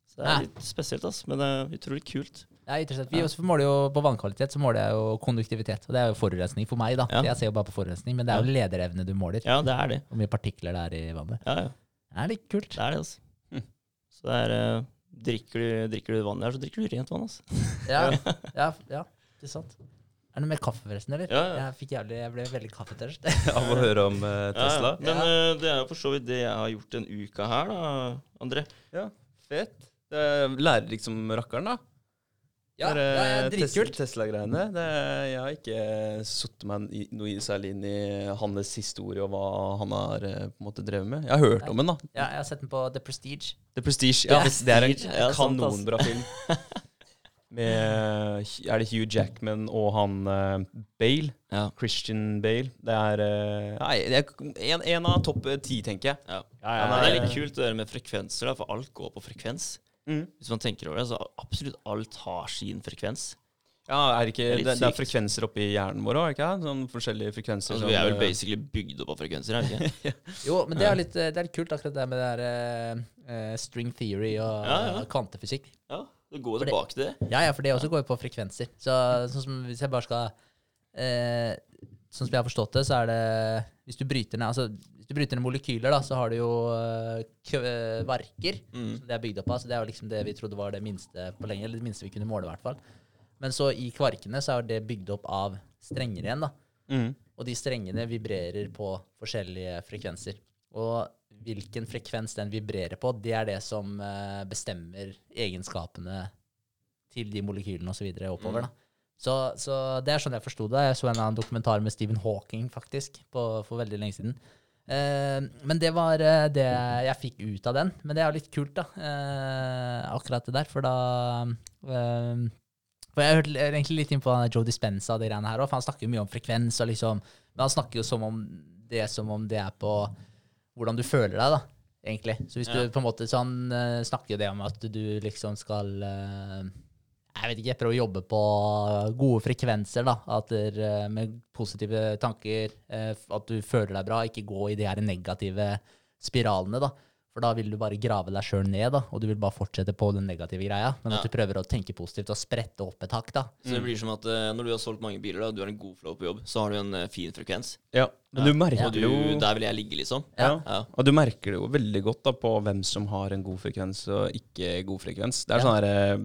Så det Ja. er litt spesielt, altså, men det er utrolig kult. Det er interessant. Vi også måler jo på vannkvalitet, så måler jeg jo konduktivitet. Og det er jo forurensning for meg, da. Ja. Jeg ser jo bare på forurensning, men det er jo lederevne du måler. Ja, det er det. Hvor mye partikler det er i vannet. Ja, ja. Det er litt kult. Det er det, altså. Så det er eh, drikker, du, drikker du vann der, så drikker du rent vann, altså. Ja, ja, ja det er sant. Er det noe mer kaffe, forresten, eller? Ja, ja. Jeg, fikk jævlig, jeg ble veldig kaffetørst. Av å høre om eh, Tesla. Ja, men uh, det er jo for så vidt det jeg har gjort den uka her, da, André. Ja, fett. Det lærer liksom rakkeren, da. Ja, Det er, dritkult. Tesla-greiene. Jeg har ikke satt meg i- noe i- særlig inn i hans historie og hva han har eh, på en måte drevet med. Jeg har hørt om den, da. Ja, jeg har sett den på The Prestige. The Prestige. Ja, det er en kanonbra film. Med Er det Hugh Jackman og han eh, Bale? Ja. Christian Bale. Det er eh, Nei, det er en, en av topp ti, tenker jeg. Ja. Ja, Ja, men det er litt kult det der med frekvenser, da, for alt går på frekvens. Mm. Hvis man tenker over det, så absolutt alt har sin frekvens. Ja, er det, ikke, Det er det, er frekvenser oppi hjernen vår òg, ikke sant? Sånn forskjellige frekvenser. Altså, vi er vel eh, basically bygd opp av frekvenser, er vi ikke? Jo, men det er litt, det er litt kult, akkurat det med det der eh, eh, string theory og Ja, ja. kvantefysikk. Ja, det går For tilbake til det. Ja, ja, for det også går jo på frekvenser. Så sånn som hvis jeg bare skal uh, Sånn som jeg har forstått det, så er det Hvis du bryter ned altså, hvis du bryter ned molekyler, da, så har du jo eh, kvarker. Mm. som det er bygd opp av. Så det er jo liksom det vi trodde var det minste på lenge, eller det minste vi kunne måle, i hvert fall. Men så i kvarkene så er det bygd opp av strenger igjen, da. mm. Og de strengene vibrerer på forskjellige frekvenser. Og hvilken frekvens den vibrerer på, det er det som eh, bestemmer egenskapene til de molekylene osv. oppover. da. Så, så det er sånn jeg forsto det. Jeg så en annen dokumentar med Stephen Hawking faktisk, på, for veldig lenge siden. Eh, men det var eh, det jeg fikk ut av den. Men det er jo litt kult, da. Eh, akkurat det der. For da For jeg hørte egentlig litt inn på Joe Dispenza og de greiene her òg, for han snakker jo mye om frekvens. og liksom, Men han snakker jo som om det som om det er på hvordan du føler deg, da. Egentlig. Så hvis du på en måte sånn snakker jo det om at du liksom skal jeg vet ikke, jeg prøver å jobbe på gode frekvenser, da. At der, eh, med positive tanker. eh, At du føler deg bra, ikke gå i de her negative spiralene, da. For da vil du bare grave deg sjøl ned, da, og du vil bare fortsette på den negative greia. Men Ja. at du prøver å tenke positivt og sprette opp et hakk, da. Så det blir som at eh, når du har solgt mange biler, da, og du har en god flow på jobb, så har du en fin frekvens. Ja, men du merker Og du, jo der vil jeg ligge, liksom. ja. Ja. Og du merker det jo veldig godt da på hvem som har en god frekvens og ikke god frekvens. Det er Ja. sånn her, eh,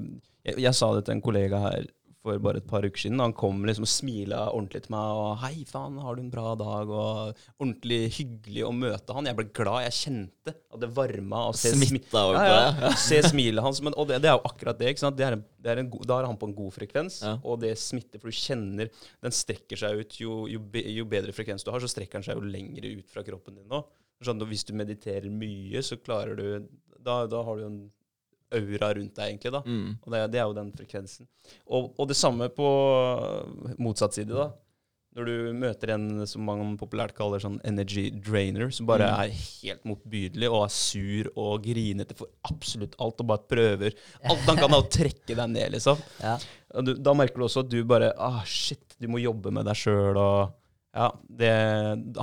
jeg, jeg sa det til en kollega her for bare et par uker siden. Han kom liksom og smila ordentlig til meg og 'Hei, faen, har du en bra dag?' Og ordentlig hyggelig å møte han. Jeg ble glad. Jeg kjente at det varma å se, smi ja, se smilet hans. Men, og det, det er jo akkurat det. ikke sant? Det er en, det er en da er han på en god frekvens, Ja. og det smitter. For du kjenner Den strekker seg ut. Jo, jo, be, jo bedre frekvens du har, så strekker den seg jo lengre ut fra kroppen din nå. Sånn, hvis du mediterer mye, så klarer du Da, da har du en aura rundt deg, egentlig. da. Mm. Og det, det er jo den frekvensen. Og, og det samme på motsatt side, da. Når du møter en som man populært kaller sånn energy drainer, som bare Mm. er helt motbydelig og er sur og grinete for absolutt alt og bare prøver alt han kan av å trekke deg ned, liksom. Ja. Du, da merker du også at du bare ah, Shit, du må jobbe med deg sjøl og Ja, det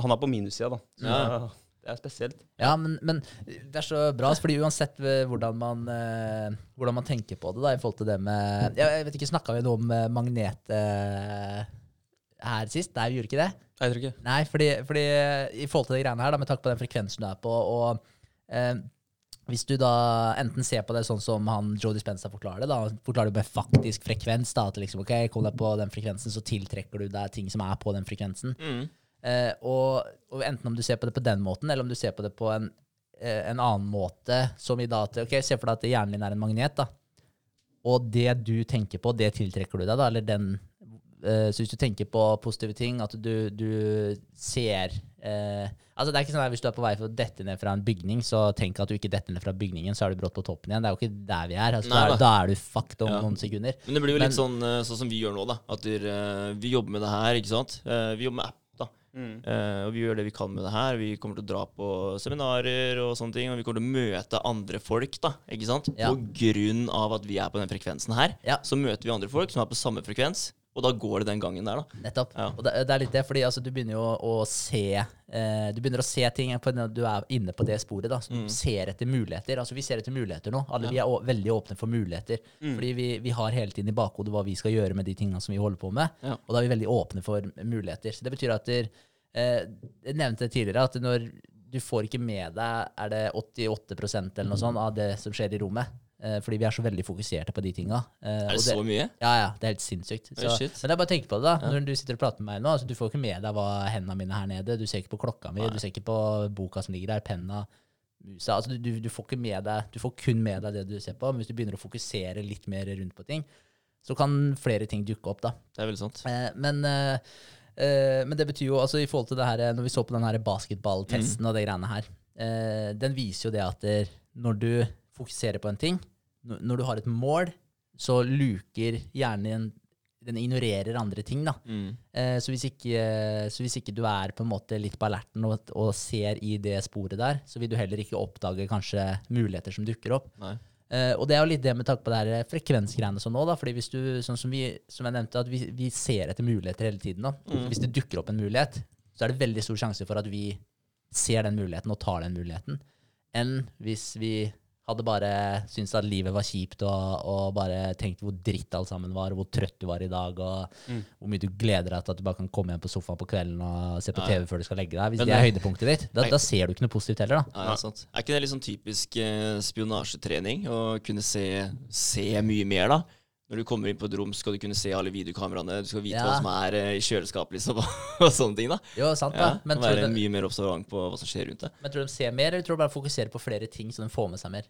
Han er på minussida, da. Så Ja. Det er spesielt. Ja, men, men det er så bra, fordi uansett eh, hvordan man, eh, hvordan man tenker på det, da, i forhold til det med Jeg, vet ikke, Snakka vi noe om eh, magnet her sist? Nei, vi gjorde ikke det. Jeg tror ikke. Nei, fordi, fordi i forhold til de greiene her, da, med tanke på den frekvensen du er på, og eh, hvis du da enten ser på det sånn som han Joe Dispenza forklarer det, da, forklarer du med faktisk frekvens, da, at liksom, ok, kom deg på den frekvensen, så tiltrekker du deg ting som er på den frekvensen. Mm. Eh, og, og enten om du ser på det på den måten, eller om du ser på det på en, eh, en annen måte, som i da at Ok, se for deg at hjernen din er en magnet, da. Og det du tenker på, det tiltrekker du deg, da. Eller den eh, Så hvis du tenker på positive ting, at du, du ser eh, Altså Det er ikke sånn at hvis du er på vei for å dette ned fra en bygning, så tenk at du ikke detter ned fra bygningen, så er du brått på toppen igjen. Det er jo ikke der vi er. Altså, Nei, da, da. er du fucked om Ja. noen sekunder. Men det blir jo Men- litt sånn, eh, sånn som vi gjør nå, da. At vi jobber med det her, ikke sant. Vi jobber med app, da. Eh, og vi gjør det vi kan med det her. Vi kommer til å dra på seminarer og sånne ting. Og vi kommer til å møte andre folk, da. Ikke sant. Ja. På grunn av at vi er på den frekvensen her, Ja. så møter vi andre folk som er på samme frekvens. Og da går det den gangen der, da. Nettopp. Ja. Og det, det er litt det, fordi altså, du begynner jo å, å se eh, Du begynner å se ting på når du er inne på det sporet. da, så Mm. Du ser etter muligheter. Altså Vi ser etter muligheter nå. Alle Vi er å, veldig åpne for muligheter. Mm. Fordi vi, vi har hele tiden i bakhodet hva vi skal gjøre med de tingene som vi holder på med. Ja. Og da er vi veldig åpne for muligheter. Så det betyr at der, eh, Jeg nevnte tidligere at når du får ikke med deg Er det 88% eller noe sånt av det som skjer i rommet. Eh, fordi vi er så veldig fokuserte på de tinga. Eh, Er det så mye? ja, ja, det er helt sinnssykt. Så, oh, men er bare å tenke på det, da. Når du sitter og prater med meg nå, altså, du får ikke med deg hva hendene mine her nede. Du ser ikke på klokka mi, Nei. du ser ikke på boka som ligger der, penna, musa. Altså, du, du, får ikke med deg Du får kun med deg det du ser på. Men hvis du begynner å fokusere litt mer rundt på ting, så kan flere ting dukke opp, da. Det er veldig sant. Eh, men, men det betyr jo, altså i forhold til det her, når vi så på den her basketballtesten og de greiene her, den viser jo det at når du fokuserer på en ting, når du har et mål, så luker hjernen den ignorerer andre ting. da. Mm. Eh, så, hvis ikke, så hvis ikke du er på en måte litt på alerten og, og ser i det sporet der, så vil du heller ikke oppdage kanskje muligheter som dukker opp. Eh, og det er jo litt det med tanke på det her frekvensgreiene sånn nå, da. fordi hvis du, sånn som, vi, som jeg nevnte, at vi, vi ser etter muligheter hele tiden. da. Hvis det dukker opp en mulighet, så er det veldig stor sjanse for at vi ser den muligheten og tar den muligheten, enn hvis vi hadde bare syntes at livet var kjipt og, og bare tenkt hvor dritt alt sammen var, og hvor trøtt du var i dag, og hvor mye du gleder deg til at du bare kan komme hjem på sofaen på kvelden og se på Ja. TV før du skal legge deg. Hvis Men det er høydepunktet ditt, da, da ser du ikke noe positivt heller. da. Ja, sant. er ikke det litt sånn typisk eh, spionasjetrening? Å kunne se, se mye mer, da? Når du kommer inn på et rom, skal du kunne se alle videokameraene. Du skal vite Ja. hva som er eh, i kjøleskapet, liksom, og sånne ting. da. Jo, sant Ja. Men tror være de, mye mer observant på hva som skjer rundt deg. men tror du de ser mer, eller tror du bare fokuserer på flere ting, så de får med seg mer?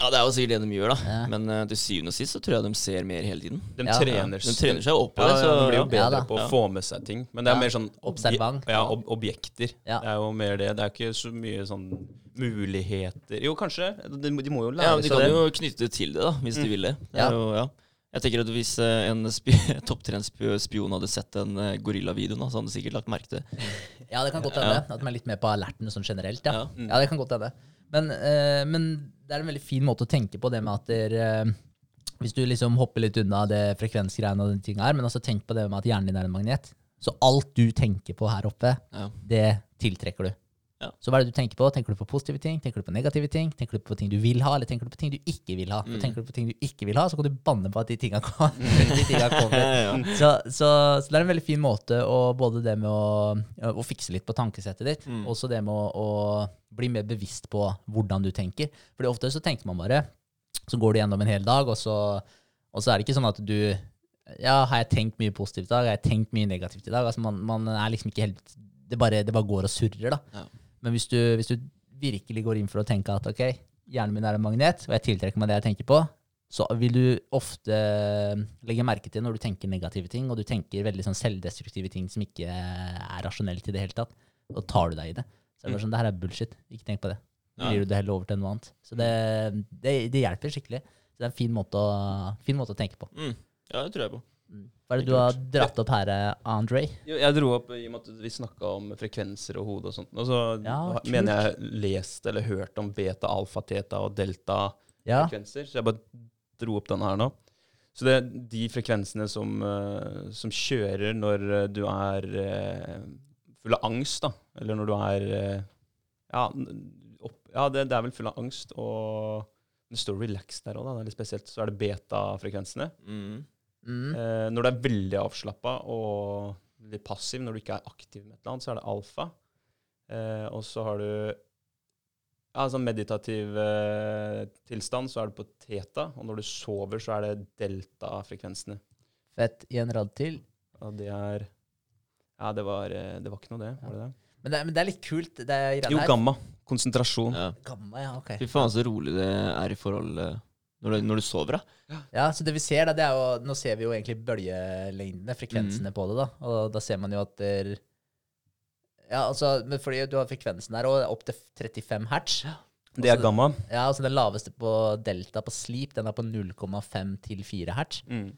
Ja, Det er jo sikkert det de gjør, da. Ja. Men uh, til syvende og sist så tror jeg de ser mer hele tiden. De Ja. trener, De trener seg opp på det. Så, de blir jo bedre Ja på å Ja. få med seg ting. Men det er Ja. mer sånn Observant. Ja, ob objekter. Ja. Det er jo mer det. Det er ikke så mye sånn muligheter Jo, kanskje. De, de må jo Ja, lære Ja, De seg kan det. jo knytte til det, da, hvis de vil det. det Ja. er jo, ja. Jeg tenker at Hvis eh, en topptrent spion hadde sett en eh, gorillavideo, nå, så hadde han sikkert lagt merke til det. Ja, det kan godt hende. At de er litt mer på alerten sånn generelt. Ja, Ja. ja det kan godt hende. Men, uh, men det er en veldig fin måte å tenke på det med at dere uh, Hvis du liksom hopper litt unna det frekvensgreiene og den tinga her, men også tenk på det med at hjernen din er en magnet. Så alt du tenker på her oppe, Ja. det tiltrekker du. Ja. Så hva er det du tenker på? Tenker du på positive ting? Tenker du på negative ting? Tenker du på ting du vil ha, eller tenker du på ting du ikke vil ha? Mm. Tenker du på ting du ikke vil ha, så kan du banne på at de tinga kom- de tinga kommer. Ja, ja. Så, så, så det er en veldig fin måte å både det med å, å fikse litt på tankesettet ditt, Mm. også det med å, å bli mer bevisst på hvordan du tenker. Fordi ofte så tenker man bare, så går du gjennom en hel dag, og så, og så er det ikke sånn at du Ja, har jeg tenkt mye positivt i dag? Har jeg tenkt mye negativt i dag? Altså man, man er liksom ikke helt Det bare, det bare går og surrer, da. Ja. Men hvis du, hvis du virkelig går inn for å tenke at ok, hjernen min er en magnet, og jeg tiltrekker meg det jeg tenker på, så vil du ofte legge merke til når du tenker negative ting, og du tenker veldig sånn selvdestruktive ting som ikke er rasjonelt i det hele tatt, og tar du deg i det. Så er det bare sånn, det her er bullshit, ikke tenk på det. Ja. Gir du det heller over til noe annet. Så det, det, det hjelper skikkelig. Så det er en fin måte å, fin måte å tenke på. Mm. ja, det tror jeg på. Hva er det du har dratt opp her, Andre? Jo, jeg dro opp i og med at vi snakka om frekvenser og hode og sånt. Og så Ja, mener jeg lest eller hørt om beta, alfa, teta og delta-frekvenser. Ja. Så jeg bare dro opp denne her nå. Så det er de frekvensene som, eh, som kjører når eh, du er eh, full av angst, da. Eller når du er Ja, opp, ja det, det er vel full av angst. Og det står relaxed der òg, da. Det er litt spesielt. Så er det beta-frekvensene. Mm. Mm. Eh, når du er veldig avslappa og litt passiv, når du ikke er aktiv med et eller annet, så er det alfa. Eh, og så har du ja, sånn meditativ eh, tilstand, så er du på teta. Og når du sover, så er det delta-frekvensene. Fett. I en rad til. Og det er Ja, det var, eh, det var ikke noe, det. Var det det? Men det, men det er litt kult. Det er Jo, gamma. Konsentrasjon. Ja. Gamma, ja, ok. Fy faen, så rolig det er i forhold eh, når du, når du sover, da. Ja, så det vi ser da, det er jo Nå ser vi jo egentlig bølgelengdene, frekvensene på det, da. Og da ser man jo at der Ja, altså, men fordi du har frekvensen der, og opp til 35 hertz. Det er gamma. Ja, altså den laveste på delta på sleep, den er på 0,5 til 4 hertz. Mm.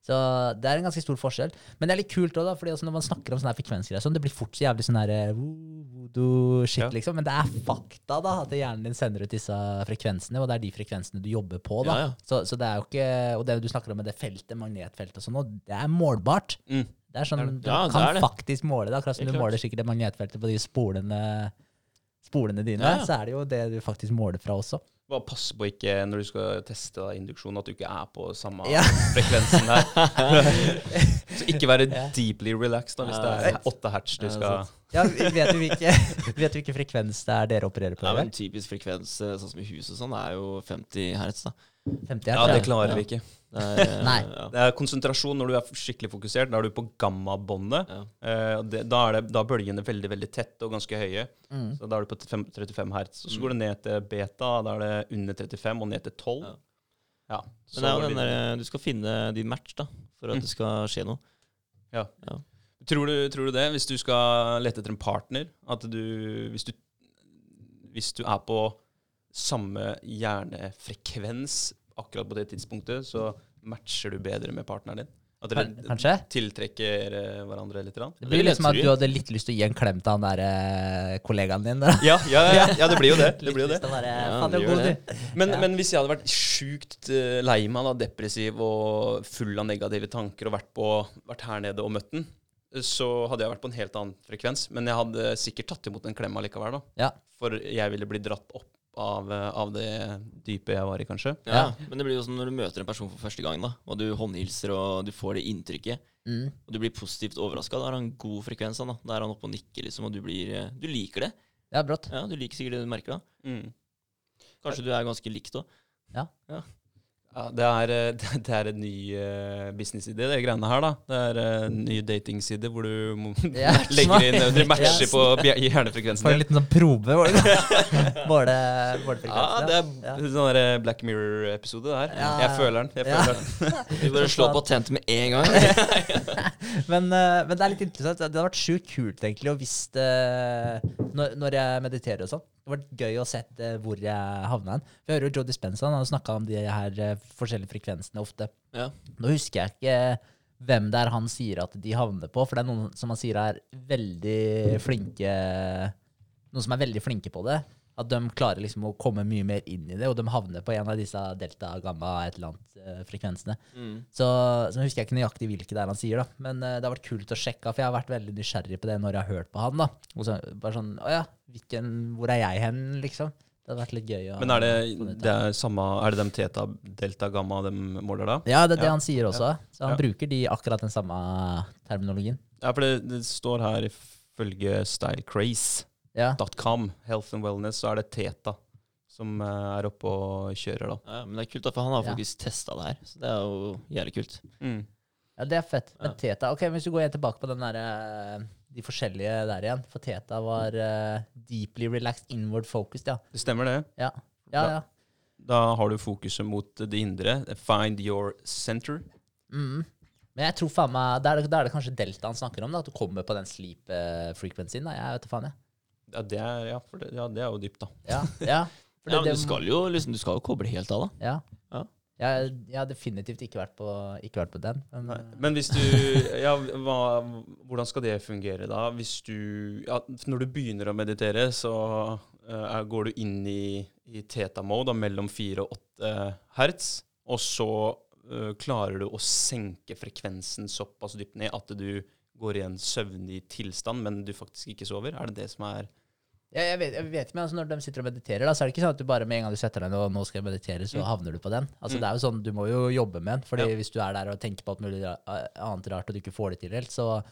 Så det er en ganske stor forskjell. Men det er litt kult òg, fordi når man snakker om sånne frekvensgreier, sånn, det blir fort så jævlig sånn her eh, voodoo-shit, Ja. liksom. Men det er fakta, da, at hjernen din sender ut disse frekvensene, og det er de frekvensene du jobber på, da. Ja, ja. Så, så det er jo ikke Og det du snakker om med det feltet, magnetfeltet og sånn, og det er målbart. Mm. Det er sånn, Du det kan er det. faktisk måle det. Akkurat som du klart. måler sikkert det magnetfeltet på de spolene, spolene dine, så er det jo det du faktisk måler fra også. Bare pass på ikke, når du skal teste da, induksjon, at du ikke er på samme Ja. frekvensen der. Så ikke være Ja. deeply relaxed da, hvis Ja, det er åtte hertz du Ja, skal. Ja, vet du hvilke, vet du hvilke frekvens det er dere opererer på? Ja, men typisk frekvens, eh, sånn som i huset og sånn, er jo 50 hertz, da. 50 hertz, Ja, det klarer vi ikke. Det er, eh, Nei. Ja. Det er konsentrasjon når du er skikkelig fokusert. Da er du på gamma-båndet. Ja. Eh, det- da, er det- da er bølgene veldig veldig tette og ganske høye. Mm. Så Da er du på 35 hertz. Så Mm. går det ned til beta. Da er det under 35 og ned til 12. Ja. Ja. Men det er jo den der, du skal finne din match, da, for at Mm. det skal skje noe. Tror du, tror du det, hvis du skal lete etter en partner, at du hvis, du hvis du er på samme hjernefrekvens akkurat på det tidspunktet, så matcher du bedre med partneren din? At dere Kanskje? tiltrekker eh, hverandre litt? Eller? Det Det blir liksom at du hadde litt lyst til å gi en klem til han der eh, kollegaen din. Ja, ja, ja, ja, det blir jo det. det, blir jo det. Men, men hvis jeg hadde vært sjukt eh, lei meg, da, depressiv og full av negative tanker og vært, på, vært her nede og møtt den, så hadde jeg vært på en helt annen frekvens. Men jeg hadde sikkert tatt imot en klem allikevel, da. For jeg ville bli dratt opp av, eh, av det dypet jeg var i, kanskje. Ja, Men det blir jo sånn når du møter en person for første gang, da, og du håndhilser og du får det inntrykket, Mm. og du blir positivt overraska, da er han god frekvens, da. Da er han oppe og nikker, liksom, og du blir eh, Du liker det. Ja, brått. Ja, du liker sikkert det du merker da. Mm. Kanskje du er ganske likt òg. Ja, det er, eh, det, er en ny uh, businessidé, det greiene her, da. Det er eh, en ny datingside hvor du må, Ja, legger inn Du matcher matcher på hjernefrekvensen Bare en liten sånn probe. var det ikke? Måle Ja, det er Ja. en sånn der, Black Mirror-episode der. Ja. Jeg føler den. Jeg Ja. føler den. Vi bare slår patent med en gang. Men, men det er litt interessant. Det hadde vært sjukt kult egentlig å visst når, når jeg mediterer og sånn. Det hadde vært gøy å eh, hvor jeg havna hen. Vi hører jo Joe Dispenza han har snakka om de her forskjellige frekvensene ofte. Ja. Nå husker jeg ikke hvem det er han sier at de havner på, for det er noen som han sier er veldig flinke Noen som er veldig flinke på det. At de klarer liksom å komme mye mer inn i det, og de havner på en av disse delta, gamma, et eller annet eh, frekvensene. Mm. Så, så husker jeg ikke nøyaktig hvilke det er han sier, da. Men eh, det har vært kult å sjekke, for jeg har vært veldig nysgjerrig på det når jeg har hørt på han. da. Og så, bare sånn Å ja, hvilken, hvor er jeg hen, liksom? Det hadde vært litt gøy å Men er det, det er samme, er det dem teta, delta, gamma de måler da? Ja, det er det Ja. han sier også. Så han Ja. bruker de akkurat den samme terminologien. Ja, for det, det står her ifølge stylecraze.com, Ja. health and wellness, så er det teta som eh, er oppe og kjører, da. Ja, men det er kult, da, for han har Ja. faktisk testa det her. Så det er jo jævlig kult. Mm. Ja, det er fett. Men Ja. Teta Ok, Hvis du går igjen tilbake på den der, eh, de forskjellige der igjen. For Teta var uh, deeply relaxed inward focused, ja. Det stemmer, det. Ja, ja. ja. Da har du fokuset mot det indre. Find your center. Mm. Men jeg tror faen meg Da er det, da er det kanskje delta han snakker om, da, at du kommer på den sleep uh, frequencyen. Da. Jeg vet da faen, jeg. Ja, det er, ja, for det, ja, det er jo dypt, da. Ja, ja. For Ja, det- men du skal jo liksom, du skal jo koble helt av, da. Ja. Jeg, jeg har definitivt ikke vært på, ikke vært på den. Men, Men hvis du Ja, hva, hvordan skal det fungere da? Hvis du ja, Når du begynner å meditere, så eh, er- går du inn i, i teta-mode, mellom 4 og 8 hertz, og så uh, klarer du å senke frekvensen såpass dypt ned at du går i en søvnig tilstand, men du faktisk ikke sover? Er det det som er Ja, jeg, vet, jeg vet men altså når de sitter og mediterer, da, så er det ikke sånn at du bare med en gang du setter deg ned og nå skal jeg meditere, så Mm. havner du på den. Altså Mm. det er jo sånn, Du må jo jobbe med den. fordi Ja. hvis du er der og tenker på alt mulig annet rart og du ikke får det til helt, så,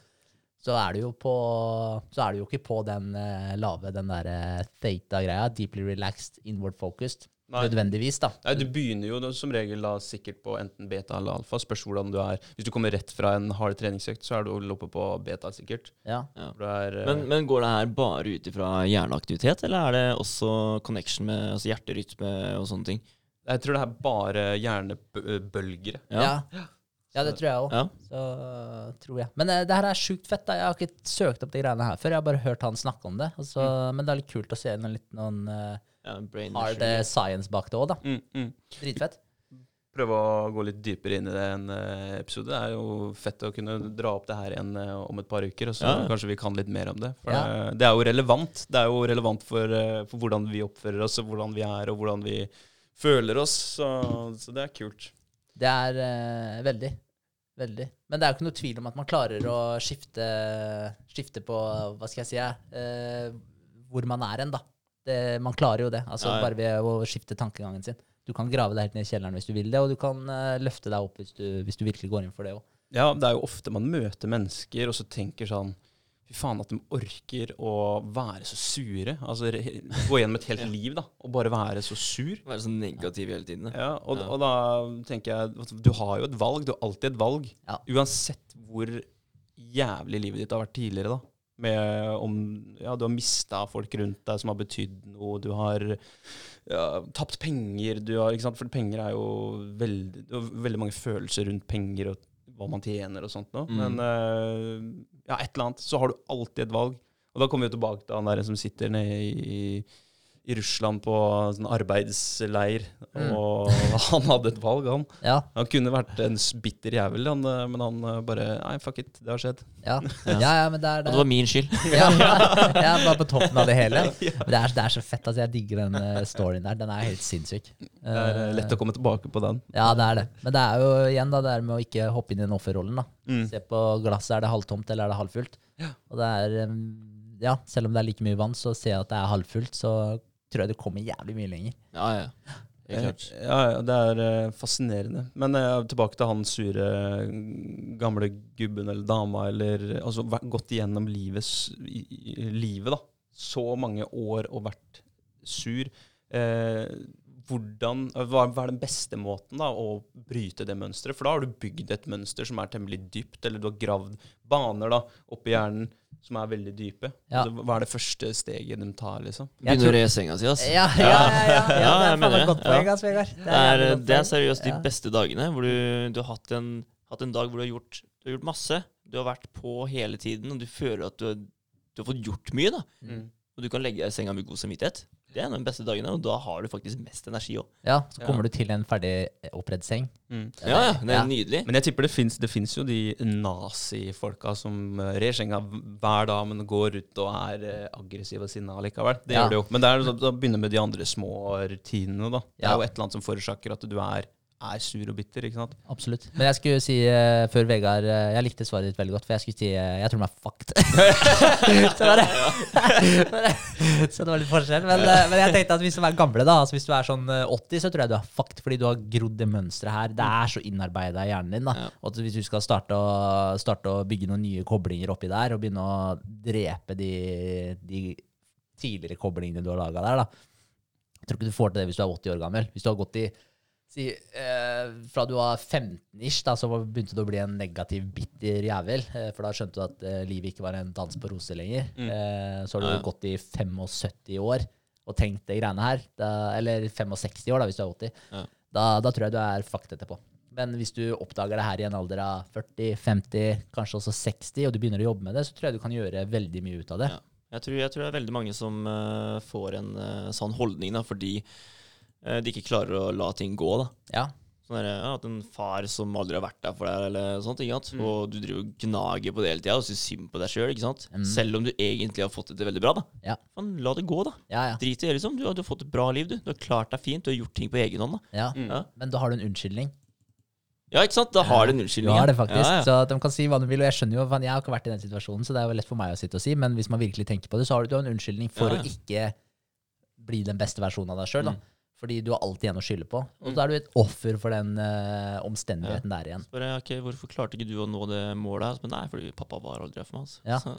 så er du jo på Så er du jo ikke på den uh, lave, den derre theta-greia. Deeply relaxed, inward focused. Nei. Nødvendigvis, da. Nei, Du begynner jo da som regel da sikkert på enten beta eller alfa. Spørs hvordan du er. Hvis du kommer rett fra en hard treningsøkt, så er du oppe på beta sikkert. Ja. ja. er, eh, Men, men går det her bare ut ifra hjerneaktivitet, eller er det også connection med altså hjerterytme og sånne ting? jeg tror det er bare hjernebølgere. Ja. ja. det tror jeg òg. Ja. Så øh, tror jeg. Men uh, det her er sjukt fett. da. Jeg har ikke søkt opp de greiene her før. Jeg har bare hørt han snakke om det. Og mm. Men det er litt kult å se noen, litt, noen eh, ja measure. eh, science bak det òg, da. Mm, mm. Dritfett. Prøve å gå litt dypere inn i det en eh, episode. Det er jo fett å kunne dra opp det her igjen eh, om et par uker, og så Ja. kanskje vi kan litt mer om det. For Ja. det, det er jo relevant. Det er jo relevant for, eh, for hvordan vi oppfører oss, og hvordan vi er, og hvordan vi føler oss. Så, så det er kult. Det er uh, veldig. Veldig. Men det er jo ikke noe tvil om at man klarer å skifte, skifte på Hva skal jeg si? uh, hvor man er hen, da. Det, man klarer jo det. Altså Ja, ja. Bare ved å skifte tankegangen sin. Du kan grave deg helt ned i kjelleren hvis du vil det, og du kan uh, løfte deg opp hvis du, hvis du virkelig går inn for det òg. Ja, det er jo ofte man møter mennesker og så tenker sånn Fy faen, at de orker å være så sure. Altså gå gjennom et helt liv, da, og bare være så sur. Være så negativ hele tiden. Ja, og, Ja. og da tenker jeg Du har jo et valg. Du har alltid et valg. Ja. Uansett hvor jævlig livet ditt har vært tidligere, da. Med om Ja, du har mista folk rundt deg som har betydd noe. Du har ja, tapt penger. Du har, ikke sant? For penger er jo veldig veldig mange følelser rundt penger og hva man tjener og sånt noe. Mm. Men eh, ja, et eller annet. Så har du alltid et valg. Og da kommer vi tilbake til han der som sitter nede i, i Russland på sånn arbeidsleir. Mm. Og han hadde et valg, han. Ja, Han kunne vært en bitter jævel, han, eh, men han eh, bare Nei, fuck it, det har skjedd. ja. ja, ja men det er Og det. det var min skyld. ja, jeg er bare på toppen av det hele. Men det er, det er så fett. altså Jeg digger den eh, storyen der. Den er helt sinnssyk. Det er lett å komme tilbake på den. Ja, det er det. Men det er jo igjen da, det er med å ikke hoppe inn i den offerrollen. da. Mm. Se på glasset, er det halvtomt eller er det halvfullt? Og det er, ja, Selv om det er like mye vann, så ser jeg at det er halvfullt, så tror jeg du kommer jævlig mye lenger. Ja, ja. Eh. Ja, ja, det er eh, fascinerende. Men eh, tilbake til han sure gamle gubben eller dama, eller altså gått igjennom livet, livet da. Så mange år og vært sur. Eh, hvordan, hva, hva er den beste måten da, å bryte det mønsteret? For da har du bygd et mønster som er temmelig dypt, eller du har gravd baner da, oppi i hjernen som er veldig dype. Ja. Altså, hva er det første steget de tar, liksom? Tror- å re senga si, altså. Ja, ja, ja. ja, ja, Ja, det er faen et godt poeng, ass, Vegard. Det er, det er seriøst de beste dagene hvor du, du har hatt en, hatt en dag hvor du har, gjort, du har gjort masse. Du har vært på hele tiden, og du føler at du, har- du har fått gjort mye. da. Mm. Og du kan legge deg i senga med god samvittighet. Det er de beste dagene, og da har du faktisk mest energi òg. Ja, så kommer Ja. du til en ferdig oppredd seng. Mm. Ja, ja, det er Ja. nydelig. Men jeg tipper det fins jo de nazifolka som uh, rer senga hver dag, men går ut og er eh, aggressive og sinna likevel. Det Ja. gjør det jo. Men det er så- da begynner med de andre små rutinene, da. Det Ja. er jo et eller annet som forårsaker at du er, er sur og bitter, ikke sant. Absolutt. Men jeg skulle si uh, før Vegard uh, Jeg likte svaret ditt veldig godt, for jeg skulle si uh, jeg tror de er fucked. så, det var det. så det var litt forskjell. Men, men jeg tenkte at hvis du er gamle, da, altså hvis du er sånn eh, 80, så tror jeg du er fucked, fordi du har grodd det mønsteret her. Det er så innarbeida i hjernen din. da. Ja. Og hvis du skal starte å, starte å bygge noen nye koblinger oppi der, og begynne å drepe de, de tidligere koblingene du har laga der, da. Jeg tror ikke du får til det hvis du er 80 år gammel. Hvis du har gått i Si, eh, fra du var 15-ish, da, så begynte du å bli en negativ, bitter jævel. Eh, for da skjønte du at eh, livet ikke var en dans på roser lenger. Eh, så har du Ja, gått i 75 år og tenkt de greiene her. Da, eller 65 år, da, hvis du er 80. Ja. Da, da tror jeg du er fucked etterpå. Men hvis du oppdager det her i en alder av 40, 50, kanskje også 60, og du begynner å jobbe med det, så tror jeg du kan gjøre veldig mye ut av det. Ja. Jeg tror, jeg tror det er veldig mange som uh, får en uh, sånn holdning da, fordi de ikke klarer å la ting gå. da. Ja. Sånn der, ja, At en far som aldri har vært der for deg, eller sånt, ikke sant? Mm. og du driver og gnager på det hele tida og syns synd på deg sjøl, Mm. selv om du egentlig har fått det til veldig bra. da. Ja. Men la det gå, da. Ja, ja. Drit i det, liksom. Du har, du har fått et bra liv, du. Du har klart deg fint, du har gjort ting på egen hånd. da. ja. Mm. Ja, Men da har du en unnskyldning. ja ikke sant? Da har du en Du unnskyldning. har ja. det faktisk. Ja, ja. Så de kan si hva de vil. Og jeg skjønner jo, jeg har ikke vært i den situasjonen, så det er jo lett for meg å sitte og si, men hvis man virkelig tenker på det, så har du, du har en unnskyldning for Ja, ja. å ikke bli den beste versjonen av deg sjøl. Mm. Fordi du har alltid en å skylde på. Og så da er du et offer for den uh, omstendigheten der igjen. Spør jeg, ok, Hvorfor klarte ikke du å nå det målet? Men nei, fordi pappa var aldri her for meg. Altså. Ja. Så,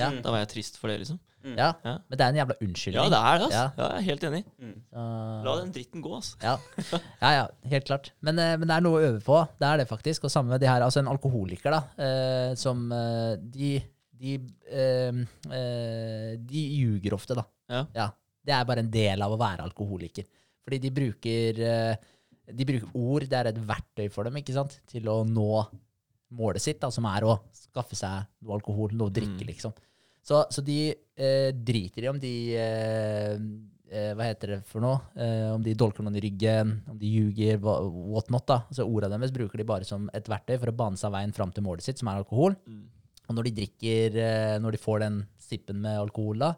Ja. da var jeg trist for det, liksom. Ja, Ja. Men det er en jævla unnskyldning. Ja, det er det. altså. Ja. Ja. jeg er helt enig. Mm. La den dritten gå, altså. Ja. ja, ja, helt klart. Men, eh, men det er noe å øve på. Det er det faktisk. Og samme med de her, altså en alkoholiker, da, uh, som uh, de, de, eh, eh, de ljuger ofte, da. Ja. Det er bare en del av å være alkoholiker. Fordi de bruker, eh, de bruker ord, det er et verktøy for dem, ikke sant, til å nå målet sitt, da, som er å skaffe seg noe alkohol, noe å drikke, Mm. liksom. Så, så de eh, driter i om de eh, eh, Hva heter det for noe? Eh, om de dolker noen i ryggen, om de ljuger, what not. da. Så Ordene deres bruker de bare som et verktøy for å bane seg veien fram til målet sitt, som er alkohol. Mm. Og når de drikker, eh, når de får den sippen med alkohol, da,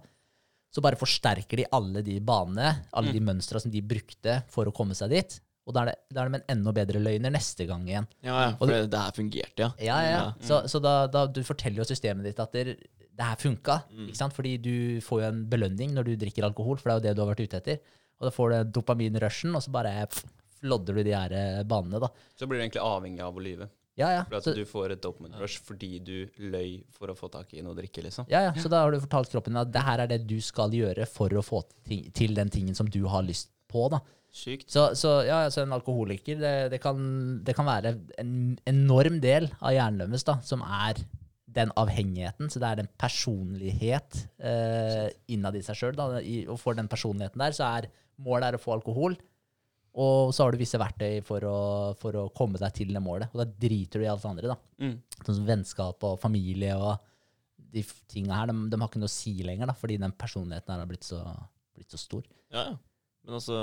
så bare forsterker de alle de banene, alle de mønstra som de brukte for å komme seg dit. Og da er, det, da er de en enda bedre løgner neste gang igjen. Ja, ja, for det, det her fungerte, ja. Ja, ja. ja. Så, så da, da du forteller jo systemet ditt at det, det her funka. Ikke sant? Fordi du får jo en belønning når du drikker alkohol, for det er jo det du har vært ute etter. Og da får du dopaminrushen, og så bare pff, flodder du de her eh, banene, da. Så blir du egentlig avhengig av å lyve. Ja, ja. For at Så, du får et dopamine rush fordi du løy for å få tak i noe å drikke, liksom. ja, ja. så da har du fortalt kroppen at det her er det du skal gjøre for å få ting, til den tingen som du har lyst på, da. Sykt. Så, så ja, altså en alkoholiker, det, det, kan, det kan være en enorm del av hjernen deres som er den avhengigheten. Så det er den personlighet eh, innad i seg sjøl. Og for den personligheten der, så er målet er å få alkohol. Og så har du visse verktøy for å, for å komme deg til det målet. Og da driter du i alt det andre. da. Mm. Sånn som vennskap og familie og de tinga her. De, de har ikke noe å si lenger, da, fordi den personligheten her har blitt så, blitt så stor. Ja, ja. Men altså,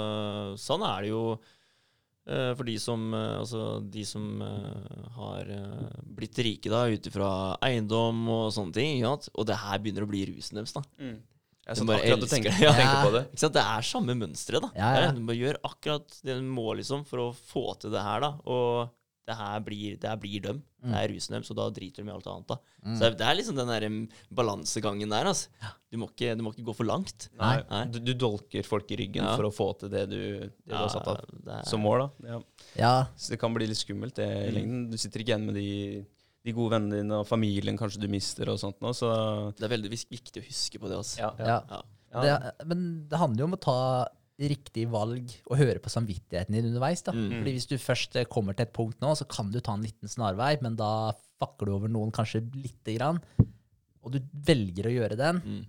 sånn er det jo eh, for de som, eh, altså, de som eh, har eh, blitt rike da, ut ifra eiendom og sånne ting. Ja. Og det her begynner å bli rusen deres. da. Mm. Jeg Du satt akkurat og tenker tenkte. Ja. tenkte på det. Ikke sant? Det er samme mønsteret. da. Ja, ja. Du må gjøre akkurat det du må liksom, for å få til det her. da. Og det her blir, det her blir dem. Det er rusen dem, så da driter de i alt annet. da. Mm. Så det er liksom den der mm, balansegangen der. altså. Du må, ikke, du må ikke gå for langt. Nei, Nei. Du, du dolker folk i ryggen Ja. for å få til det du, det du har satt av er- som mål. da. Ja. Ja, Så det kan bli litt skummelt det i Mm. lengden. Du sitter ikke igjen med de, de gode vennene dine og familien kanskje du mister og sånt nå, så Det er veldig viktig å huske på det. altså. ja. ja. Ja. Ja. Det, men det handler jo om å ta riktig valg og høre på samvittigheten din underveis. da. Mm. Fordi Hvis du først eh, kommer til et punkt nå, så kan du ta en liten snarvei, men da fakker du over noen kanskje lite grann, og du velger å gjøre den, Mm.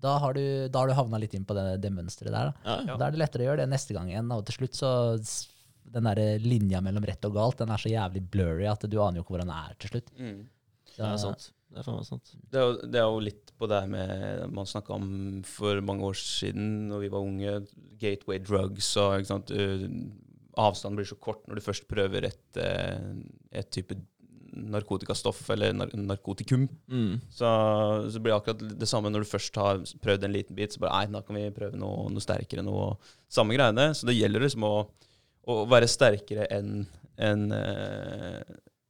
da har du, da har du havna litt inn på det, det mønsteret der. da. Ja, ja. Da er det lettere å gjøre det neste gang igjen. Og til slutt så Den der linja mellom rett og galt den er så jævlig blurry at du aner jo ikke hvor den er til slutt. Mm. Det er sant. Det er sant. Det er, jo, det er jo litt på det her med Man snakka om for mange år siden, når vi var unge, gateway drugs og ikke sant, uh, Avstanden blir så kort når du først prøver et, uh, et type narkotikastoff eller nar narkotikum. Mm. Så, så blir det akkurat det samme når du først har prøvd en liten bit. Så bare nei, da kan vi prøve noe, noe sterkere. noe Samme greiene. Så det gjelder liksom å, å være sterkere enn en,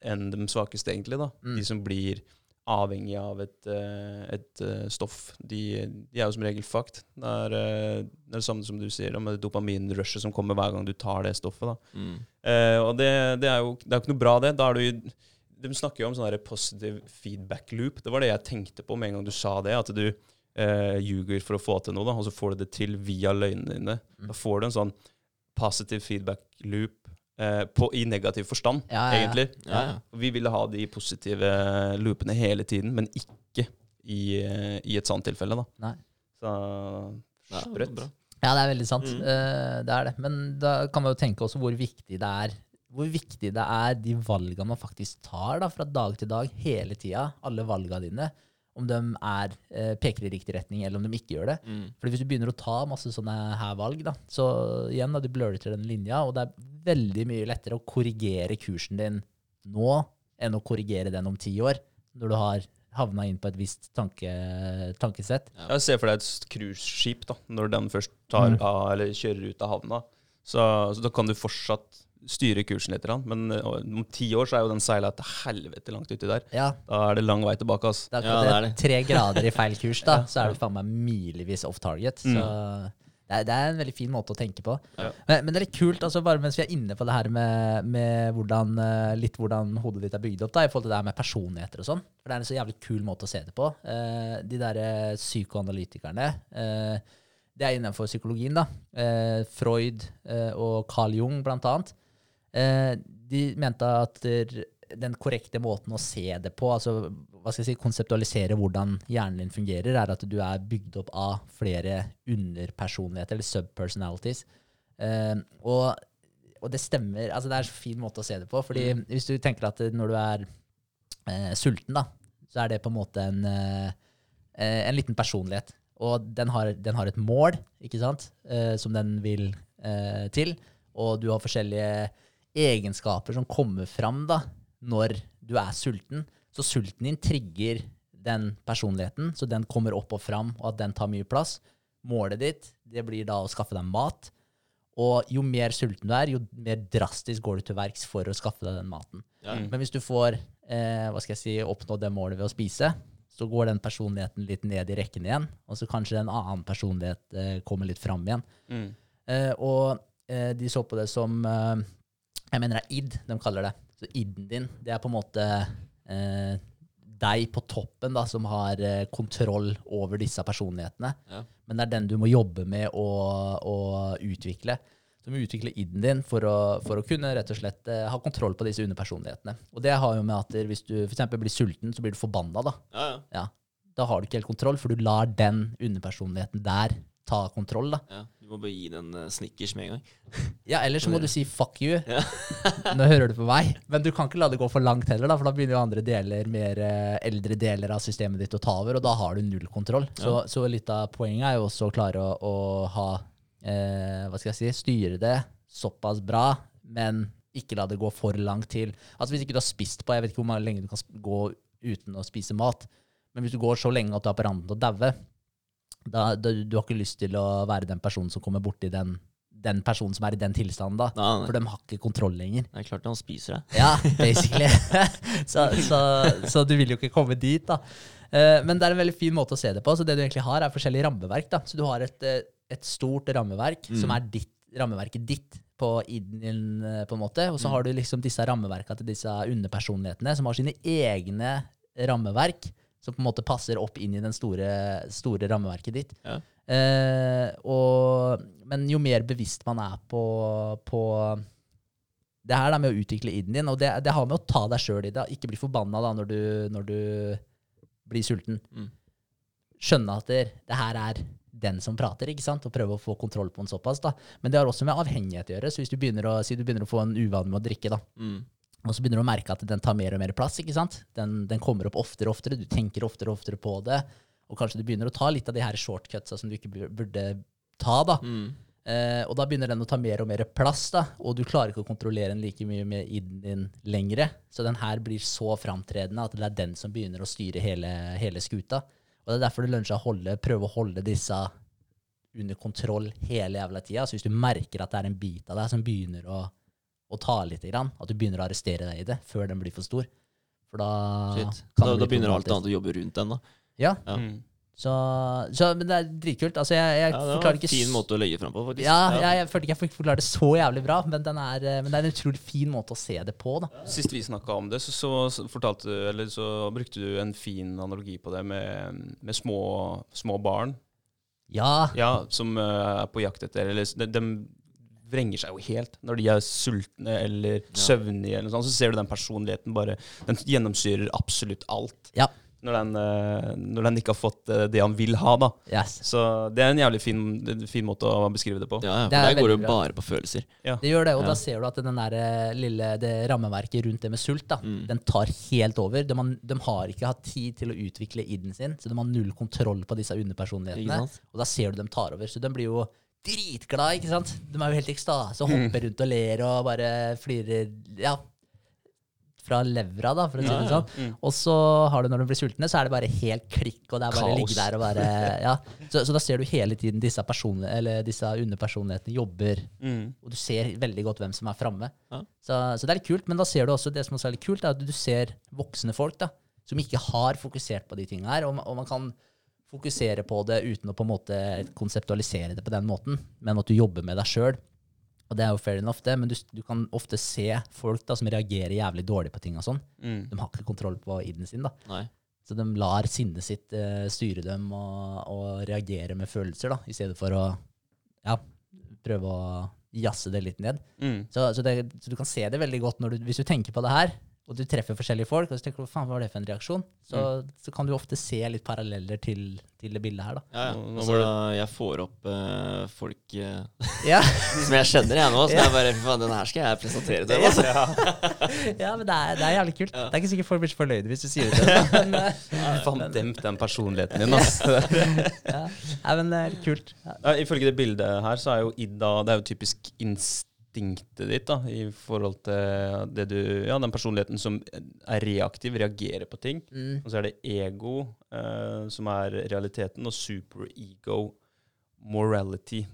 en de svakeste, egentlig. da. Mm. De som blir avhengig av et, eh, et eh, stoff, de, de er jo som regel fucked. Det er, eh, det er samme som du sier, med dopaminrushet som kommer hver gang du tar det stoffet. da. Mm. Eh, og det, det er jo det er ikke noe bra, det. Da er du, de snakker jo om sånn positive feedback loop. Det var det jeg tenkte på med en gang du sa det. At du eh, ljuger for å få til noe, da, og så får du det til via løgnene dine. Mm. Da får du en sånn positive feedback loop eh, på, i negativ forstand, Ja, ja, ja. egentlig. Ja, ja. Vi ville ha de positive loopene hele tiden, men ikke i, eh, i et sånt tilfelle. da. Nei. Så sprøtt. bra. Ja, det er veldig sant. Mm. Uh, det er det. Men da kan man jo tenke også hvor viktig det er hvor viktig det er de valgene man faktisk tar da, fra dag til dag, hele tida. Alle valgene dine. Om de er, eh, peker i riktig retning, eller om de ikke gjør det. Mm. Fordi hvis du begynner å ta masse sånne her valg, da, så igjen, da, du blører til den linja, og det er veldig mye lettere å korrigere kursen din nå enn å korrigere den om ti år, når du har havna inn på et visst tanke, tankesett. Jeg ser for deg et cruiseskip da, når den først tar Mm. av, eller kjører ut av havna. Så, så da kan du fortsatt styre kursen litt. Men eh, om ti år så er jo den seila til helvete langt uti der. Ja, Da er det lang vei tilbake. ass. det er Ja, akkurat det er det. det. Tre grader i feil kurs, da, så er du faen meg milevis off target. Så Mm. det er, det er en veldig fin måte å tenke på. Ja. Men, men det er litt kult, altså bare mens vi er inne på det her med, med hvordan, eh, litt hvordan hodet ditt er bygd opp, da, i forhold til det her med personligheter og sånn. For det er en så jævlig kul måte å se det på. Uh, de derre psykoanalytikerne, uh, det er innenfor psykologien, da. Eh, Freud eh, og Carl Jung, blant annet. Eh, de mente at den korrekte måten å se det på, altså hva skal jeg si, konseptualisere hvordan hjernen din fungerer, er at du er bygd opp av flere underpersonligheter, eller subpersonalities. Eh, og, og det stemmer. altså Det er en så fin måte å se det på. fordi hvis du tenker at når du er eh, sulten, da, så er det på en måte en, eh, eh, en liten personlighet. Og den har, den har et mål, ikke sant, eh, som den vil eh, til. Og du har forskjellige egenskaper som kommer fram da, når du er sulten. Så sulten din trigger den personligheten, så den kommer opp og fram, og at den tar mye plass. Målet ditt det blir da å skaffe deg mat. Og jo mer sulten du er, jo mer drastisk går du til verks for å skaffe deg den maten. Ja. Mm. Men hvis du får eh, hva skal jeg si, oppnå det målet ved å spise, så går den personligheten litt ned i rekken igjen, og så kanskje en annen personlighet eh, kommer litt fram igjen. Mm. Eh, og eh, de så på det som eh, Jeg mener det er id de kaller det. Så iden din, det er på en måte eh, deg på toppen da, som har eh, kontroll over disse personlighetene. Ja. Men det er den du må jobbe med å, å utvikle. Du må utvikle iden din for å, for å kunne rett og slett eh, ha kontroll på disse underpersonlighetene. Og det har jo med at hvis du eksempel blir sulten, så blir du forbanna. Da. Ja, ja. Ja. da har du ikke helt kontroll, for du lar den underpersonligheten der ta kontroll. da. Ja. Du må bare gi den uh, snickers med en gang. Ja, Eller så må du si 'fuck you'. Ja. Nå hører du på meg. Men du kan ikke la det gå for langt heller, da, for da begynner jo andre deler, mer uh, eldre deler av systemet ditt å ta over, og da har du null kontroll. Så, så litt av poenget er jo også å klare å, å ha uh, Hva skal jeg si styre det såpass bra, men ikke la det gå for langt til. Altså Hvis ikke du har spist på Jeg vet ikke hvor lenge du kan gå uten å spise mat, men hvis du går så lenge at du er på randen til å daue, da, da, du har ikke lyst til å være den personen som kommer borti den, den personen som er i den tilstanden, da. Nei, nei. For de har ikke kontroll lenger. Det er klart han spiser deg. Ja, basically. så, så, så du vil jo ikke komme dit, da. Eh, Men det er en veldig fin måte å se det på. Så det du egentlig har, er forskjellige rammeverk. da. Så du har et, eh, et stort rammeverk som er ditt, rammeverket ditt på iden eh, på en måte. Og så har du liksom disse rammeverka til disse underpersonlighetene, som har sine egne rammeverk, som på en måte passer opp inn i den store, store rammeverket ditt. Ja. Eh, og, men jo mer bevisst man er på, på det her da med å utvikle iden din, og det, det har med å ta deg sjøl i det. Ikke bli forbanna da når du, når du blir sulten. Mm. Skjønne at det, det her er den som prater, ikke sant? og prøve å få kontroll på den såpass. da. Men det har også med avhengighet å gjøre. Så hvis du begynner å, si du begynner å få en uvane med å drikke, da, Mm. Og så begynner du å merke at den tar mer og mer plass. ikke sant? Den, den kommer opp oftere og oftere, du tenker oftere og oftere på det. Og kanskje du begynner å ta litt av de her shortcutsa som du ikke burde ta. da. Mm. Eh, og da begynner den å ta mer og mer plass, da, og du klarer ikke å kontrollere den like mye med iden din lengre. Så den her blir så framtredende at det er den som begynner å styre hele, hele skuta. Og det er derfor det lønner seg å holde, prøve å holde disse under kontroll hele jævla tida. Så hvis du merker at det er en bit av deg som begynner å, å ta litt, grann, at du begynner å arrestere deg i det før den blir for stor For da kan Da, da begynner alt annet å jobbe rundt den, da. Ja, Ja. Mm. så, så Men det er dritkult. Altså, jeg, jeg Ja, det var en ikke fin måte å legge fram på, faktisk. Ja, jeg, jeg følte ikke jeg fikk forklare det så jævlig bra, men, den er, eh, men det er en utrolig fin måte å se det på. da. Sist vi snakka om det, så, så, fortalte eller så brukte du en fin analogi på det med, med små, små barn Ja, ja, som eh, er på jakt etter eller, de, de vrenger seg jo helt når de er sultne eller søvnige. eller noe sånt, Så ser du den personligheten bare Den gjennomsyrer absolutt alt. Ja. Når den, eh, når den ikke har fått eh, det han vil ha, da. yes. Så det er en jævlig fin, fin måte å beskrive det på. Ja, ja, Det er der går det jo bare på følelser. Det gjør det, og Ja. da ser du at den der eh, lille, det rammeverket rundt det med sult, da, Mm. den tar helt over. De, de har ikke hatt tid til å utvikle iden sin, så de har null kontroll på disse underpersonlighetene. Og da ser du dem tar over, så de blir jo dritglade, ikke sant? De er jo helt i ekstase og hopper rundt og ler og bare flirer, ja, fra levra, da, for å si det ja. sånn. Og så har du når de blir sultne, så er det bare helt klikk, og det er bare å Kaos. ligge der og bare Ja. Så, så da ser du hele tiden disse, disse underpersonlighetene jobber, Mm. og du ser veldig godt hvem som er framme. Så, så det er litt kult, men da ser du også det som også er litt kult, er at du ser voksne folk da, som ikke har fokusert på de tingene her, og, man- og man kan fokusere på det uten å på en måte konseptualisere det på den måten, men at du jobber med deg sjøl. Og det er jo fair enough, det, men du, du kan ofte se folk da, som reagerer jævlig dårlig på ting og sånn. Mm. De har ikke kontroll på iden sin, da. Nei. Så de lar sinnet sitt uh, styre dem og, og reagere med følelser, da, i stedet for å ja, prøve å jazze det litt ned. Mm. Så, så, det, så du kan se det veldig godt når du, hvis du tenker på det her, og du treffer forskjellige folk, og så tenker du faen hva var det for en reaksjon, så, så kan du ofte se litt paralleller til, til det bildet her, da. Ja, ja. Nå- nå det, jeg får opp uh, folk uh, Ja, som jeg kjenner, jeg nå. Så jeg bare faen, den her skal jeg presentere til dem. Altså. ja men det er, det er jævlig kult. Det er ikke sikkert folk blir så fornøyde hvis du sier det dem, men, eh, Faen, demp den personligheten din, altså. ja. Men det er kult. Ja. Ja, Ifølge det bildet her, så er jo Ida Det er jo typisk instinktet ditt da, i forhold til det du Ja, den personligheten som er reaktiv, reagerer på ting. Mm. Og så er det ego, eh, som er realiteten, og superego, morality.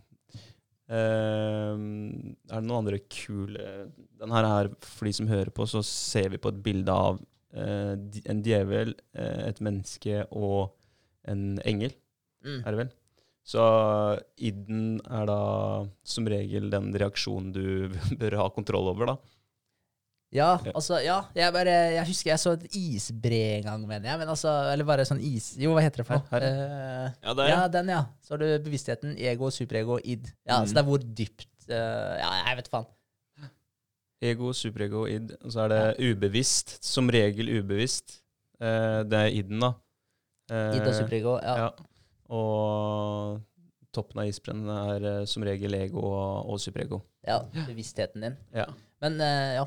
Eh, er det noen andre kule Den her er, for de som hører på, så ser vi på et bilde av eh, en djevel, eh, et menneske og en engel, Mm. er det vel? Så iden er da som regel den reaksjonen du bør ha kontroll over, da. Ja, Ja. altså, ja. Jeg, bare, jeg husker jeg så et isbre en gang, mener jeg. Men altså, eller bare sånn is... Jo, hva heter det for noe? Eh, Ja, det er ja, den, ja. Så har du bevisstheten, ego, superego, id. Ja, Mm. Så det er hvor dypt uh, Ja, jeg vet faen. Ego, superego, id. Og så er det ubevisst. Som regel ubevisst. Uh, det er iden, da. Eh, Id og superego. Ja. Ja. Og toppen av isbreen er eh, som regel ego og, og superego. ja. Bevisstheten din. Ja. Men eh, ja.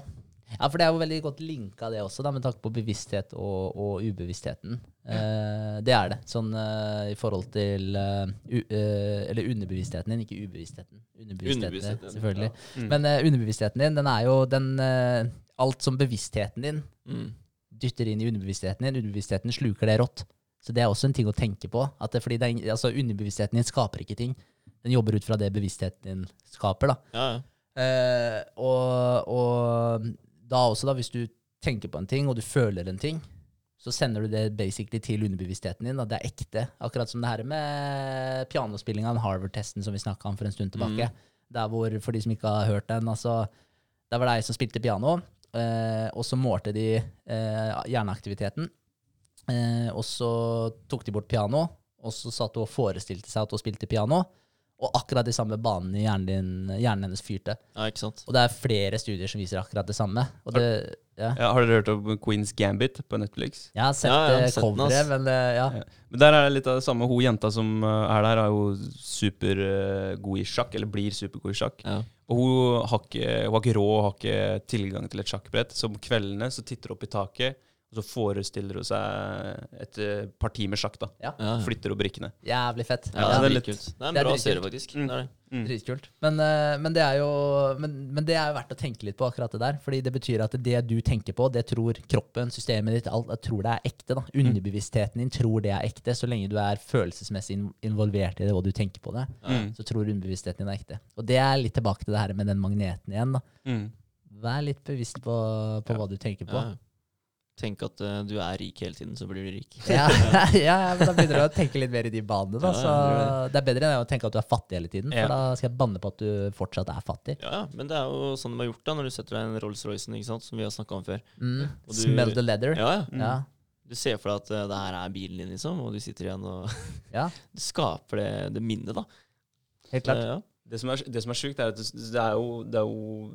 ja, for det er jo veldig godt linka, det også, da, med tanke på bevissthet og, og ubevisstheten. Eh, det er det. Sånn eh, i forhold til uh, u, eh, Eller underbevisstheten din, ikke ubevisstheten. Underbevisstheten, Underbevisstheten, selvfølgelig. ja. Mm. Men uh, underbevisstheten din, den er jo den Alt som bevisstheten din Mm. dytter inn i underbevisstheten din, underbevisstheten sluker det rått. Så det er også en ting å tenke på. At det, fordi det er, altså, underbevisstheten din skaper ikke ting. Den jobber ut fra det bevisstheten din skaper. da. Ja, ja. Eh, og, og da også, da, hvis du tenker på en ting, og du føler en ting, så sender du det basically til underbevisstheten din. Da. Det er ekte. Akkurat som det her med pianospillinga, den Harvard-testen som vi snakka om for en stund tilbake. Der hvor, for de som ikke har hørt den, altså Der var det ei som spilte piano, eh, og så målte de eh, hjerneaktiviteten. Eh, og så tok de bort piano, og så satt hun og forestilte seg at hun spilte piano. Og akkurat de samme banene i hjernen, din, hjernen hennes fyrte. ja, ikke sant. Og det er flere studier som viser akkurat det samme. Og det, ja. Ja, har dere hørt om Queens Gambit på Netflix? Jeg har sett Ja, sett coveret, men det, ja. Ja. Men der er det litt av det samme. Hun jenta som uh, er der, er jo supergod i sjakk, eller blir supergod i sjakk. Ja. Og hun har ikke, hun har ikke råd, har ikke tilgang til et sjakkbrett. Så om kveldene så titter hun opp i taket, og så forestiller hun seg et eh, parti med sjakk. da. Ja. Flytter hun brikkene. Jævlig fett. Ja, det er litt- kult. Det er en det er bra serie, faktisk. Mm. Det er det. Mm. Dritkult. Men, eh, men, det er jo, men, men det er jo verdt å tenke litt på akkurat det der. Fordi det betyr at det du tenker på, det tror kroppen, systemet ditt, alt, jeg tror det er ekte. da. Underbevisstheten din tror det er ekte. Så lenge du er følelsesmessig involvert i det, og du tenker på det, Mm. så tror underbevisstheten din er ekte. Og det er litt tilbake til det her med den magneten igjen. da. Mm. Vær litt bevisst på, på Ja. hva du tenker på. Ja. Tenk at uh, du er rik hele tiden, så blir du rik. Ja, ja, ja, men da begynner du å tenke litt mer i de banene. da, så Det er bedre enn å tenke at du er fattig hele tiden, for Ja. da skal jeg banne på at du fortsatt er fattig. Ja, ja, men det er jo sånn de har gjort da, når du setter deg i en Rolls-Roycen, som vi har snakka om før. Mm. Og du- Smell the leather. Ja, ja. Mm. Ja. Du ser for deg at uh, det her er bilen din, liksom, og du sitter igjen og ja, Du skaper det, det minnet, da. helt klart. Så, ja. Det som er, det som er sjukt, er at det, det er jo, det er jo